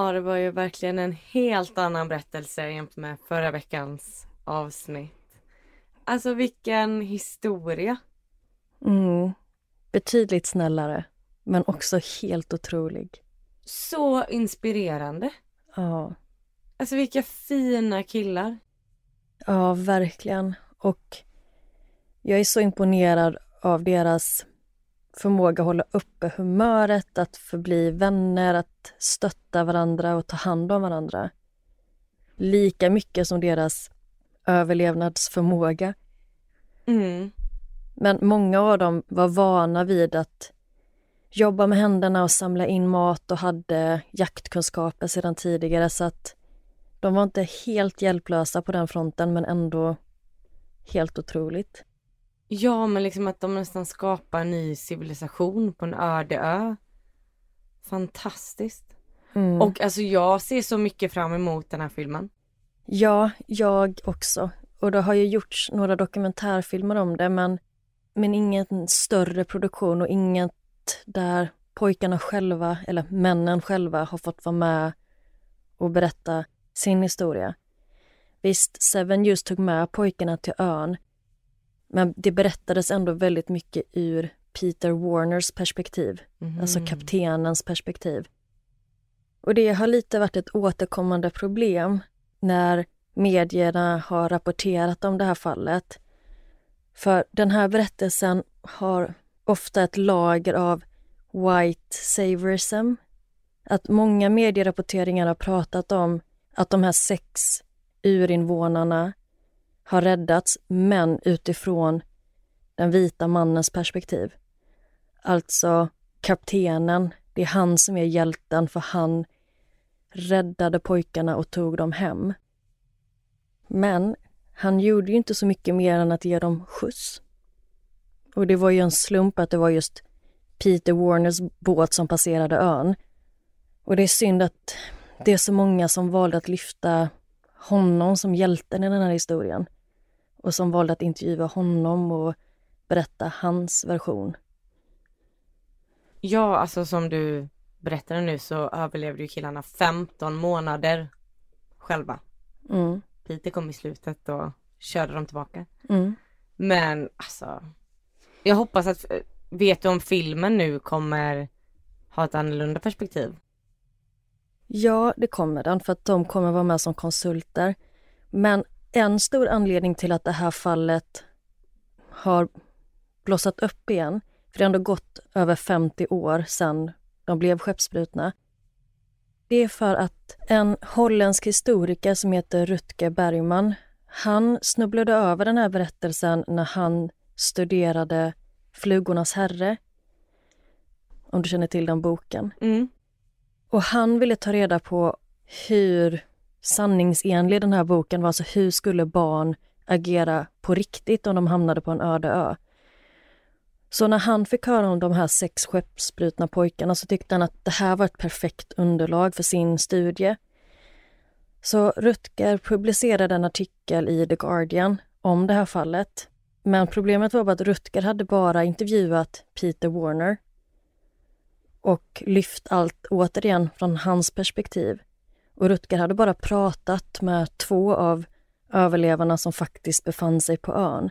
Ja, det var ju verkligen en helt annan berättelse jämfört med förra veckans avsnitt. Alltså vilken historia. Mm. Betydligt snällare, men också helt otrolig. Så inspirerande. Ja. Alltså vilka fina killar. Ja, verkligen. Och jag är så imponerad av deras förmåga att hålla uppe humöret, att förbli vänner, att stötta varandra och ta hand om varandra. Lika mycket som deras överlevnadsförmåga. Mm. Men många av dem var vana vid att jobba med händerna och samla in mat och hade jaktkunskaper sedan tidigare så att de var inte helt hjälplösa på den fronten men ändå helt otroligt. Ja, men liksom att de nästan skapar en ny civilisation på en öde ö. Fantastiskt. Mm. Och alltså jag ser så mycket fram emot den här filmen. Ja, jag också. Och det har ju gjorts några dokumentärfilmer om det men, men ingen större produktion och inget där pojkarna själva, eller männen själva, har fått vara med och berätta sin historia. Visst, Seven just tog med pojkarna till ön men det berättades ändå väldigt mycket ur Peter Warners perspektiv, Mm. alltså kaptenens perspektiv. Och det har lite varit ett återkommande problem när medierna har rapporterat om det här fallet. För den här berättelsen har ofta ett lager av white saviorism. Att många medierapporteringar har pratat om att de här sex urinvånarna har räddats, men utifrån den vita mannens perspektiv. Alltså kaptenen, det är han som är hjälten för han räddade pojkarna och tog dem hem. Men han gjorde ju inte så mycket mer än att ge dem skjuts. Och det var ju en slump att det var just Peter Warners båt som passerade ön. Och det är synd att det är så många som valde att lyfta honom som hjälten i den här historien. Och som valde att intervjua honom och berätta hans version. Ja, alltså som du berättade nu så överlevde ju killarna 15 månader själva. Mm. Peter kom i slutet och körde dem tillbaka. Mm. Men alltså, jag hoppas att, vet du om filmen nu kommer ha ett annorlunda perspektiv? Ja, det kommer den för att de kommer vara med som konsulter. Men en stor anledning till att det här fallet har blossat upp igen, för det har ändå gått över 50 år sedan de blev skeppsbrutna. Det är för att en holländsk historiker som heter Rutger Bergman, han snubblade över den här berättelsen när han studerade Flugornas herre. Om du känner till den boken. Mm. Och han ville ta reda på hur sanningsenlig den här boken var. Alltså hur skulle barn agera på riktigt om de hamnade på en öde ö? Så när han fick höra om de här sex skeppsbrutna pojkarna så tyckte han att det här var ett perfekt underlag för sin studie. Så Rutger publicerade en artikel i The Guardian om det här fallet. Men problemet var bara att Rutger hade bara intervjuat Peter Warner och lyft allt återigen från hans perspektiv. Och Rutger hade bara pratat med två av överlevarna som faktiskt befann sig på ön.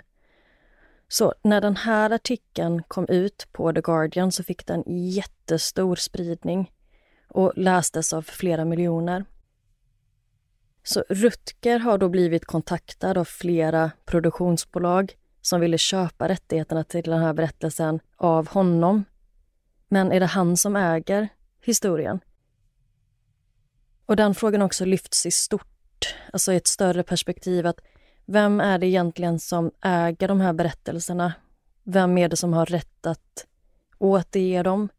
Så när den här artikeln kom ut på The Guardian så fick den jättestor spridning och lästes av flera miljoner. Så Rutger har då blivit kontaktad av flera produktionsbolag som ville köpa rättigheterna till den här berättelsen av honom. Men är det han som äger historien? Och den frågan också lyfts i stort, alltså i ett större perspektiv att vem är det egentligen som äger de här berättelserna? Vem är det som har rätt att återge dem?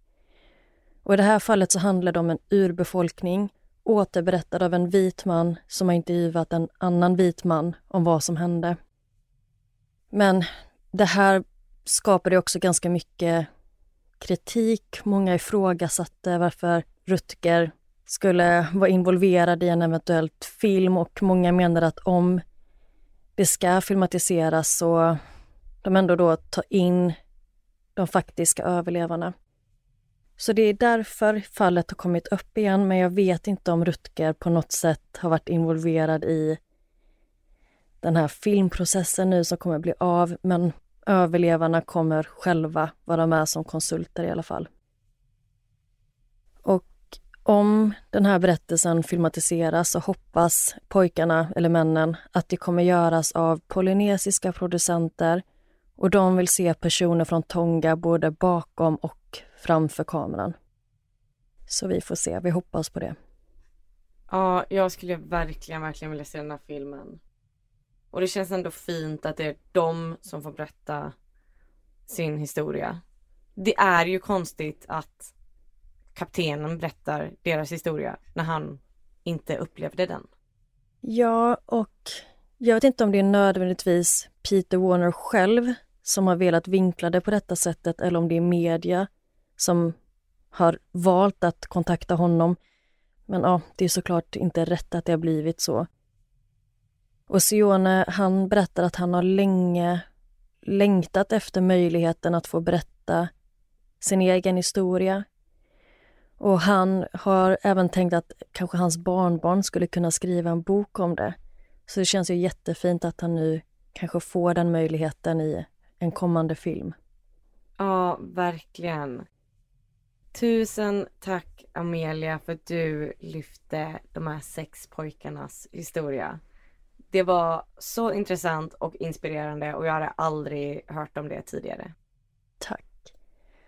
Och I det här fallet så handlar det om en urbefolkning återberättad av en vit man som har intervjuat en annan vit man om vad som hände. Men det här skapade också ganska mycket kritik. Många ifrågasatte varför Rutger skulle vara involverad i en eventuellt film och många menar att om det ska filmatiseras så de ändå då tar in de faktiska överlevarna. Så det är därför fallet har kommit upp igen, men jag vet inte om Rutger på något sätt har varit involverad i den här filmprocessen nu som kommer bli av, men överlevarna kommer själva vara med som konsulter i alla fall. Om den här berättelsen filmatiseras så hoppas pojkarna, eller männen, att det kommer göras av polynesiska producenter och de vill se personer från Tonga både bakom och framför kameran. Så vi får se, vi hoppas på det. Ja, jag skulle verkligen, verkligen vilja se den här filmen. Och det känns ändå fint att det är de som får berätta sin historia. Det är ju konstigt att kaptenen berättar deras historia när han inte upplevde den. Ja, och jag vet inte om det är nödvändigtvis Peter Warner själv som har velat vinkla det på detta sättet eller om det är media som har valt att kontakta honom. Men ja, det är såklart inte rätt att det har blivit så. Och Sione, han berättar att han har länge längtat efter möjligheten att få berätta sin egen historia. Och han har även tänkt att kanske hans barnbarn skulle kunna skriva en bok om det. Så det känns ju jättefint att han nu kanske får den möjligheten i en kommande film. Ja, verkligen. Tusen tack Amelia för att du lyfte de här sex pojkarnas historia. Det var så intressant och inspirerande och jag hade aldrig hört om det tidigare. Tack.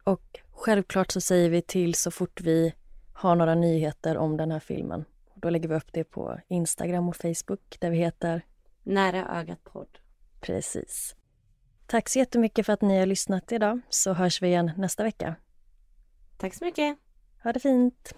Och självklart så säger vi till så fort vi har några nyheter om den här filmen. Då lägger vi upp det på Instagram och Facebook där vi heter Nära ögat podd. Precis. Tack så jättemycket för att ni har lyssnat idag så hörs vi igen nästa vecka. Tack så mycket. Ha det fint!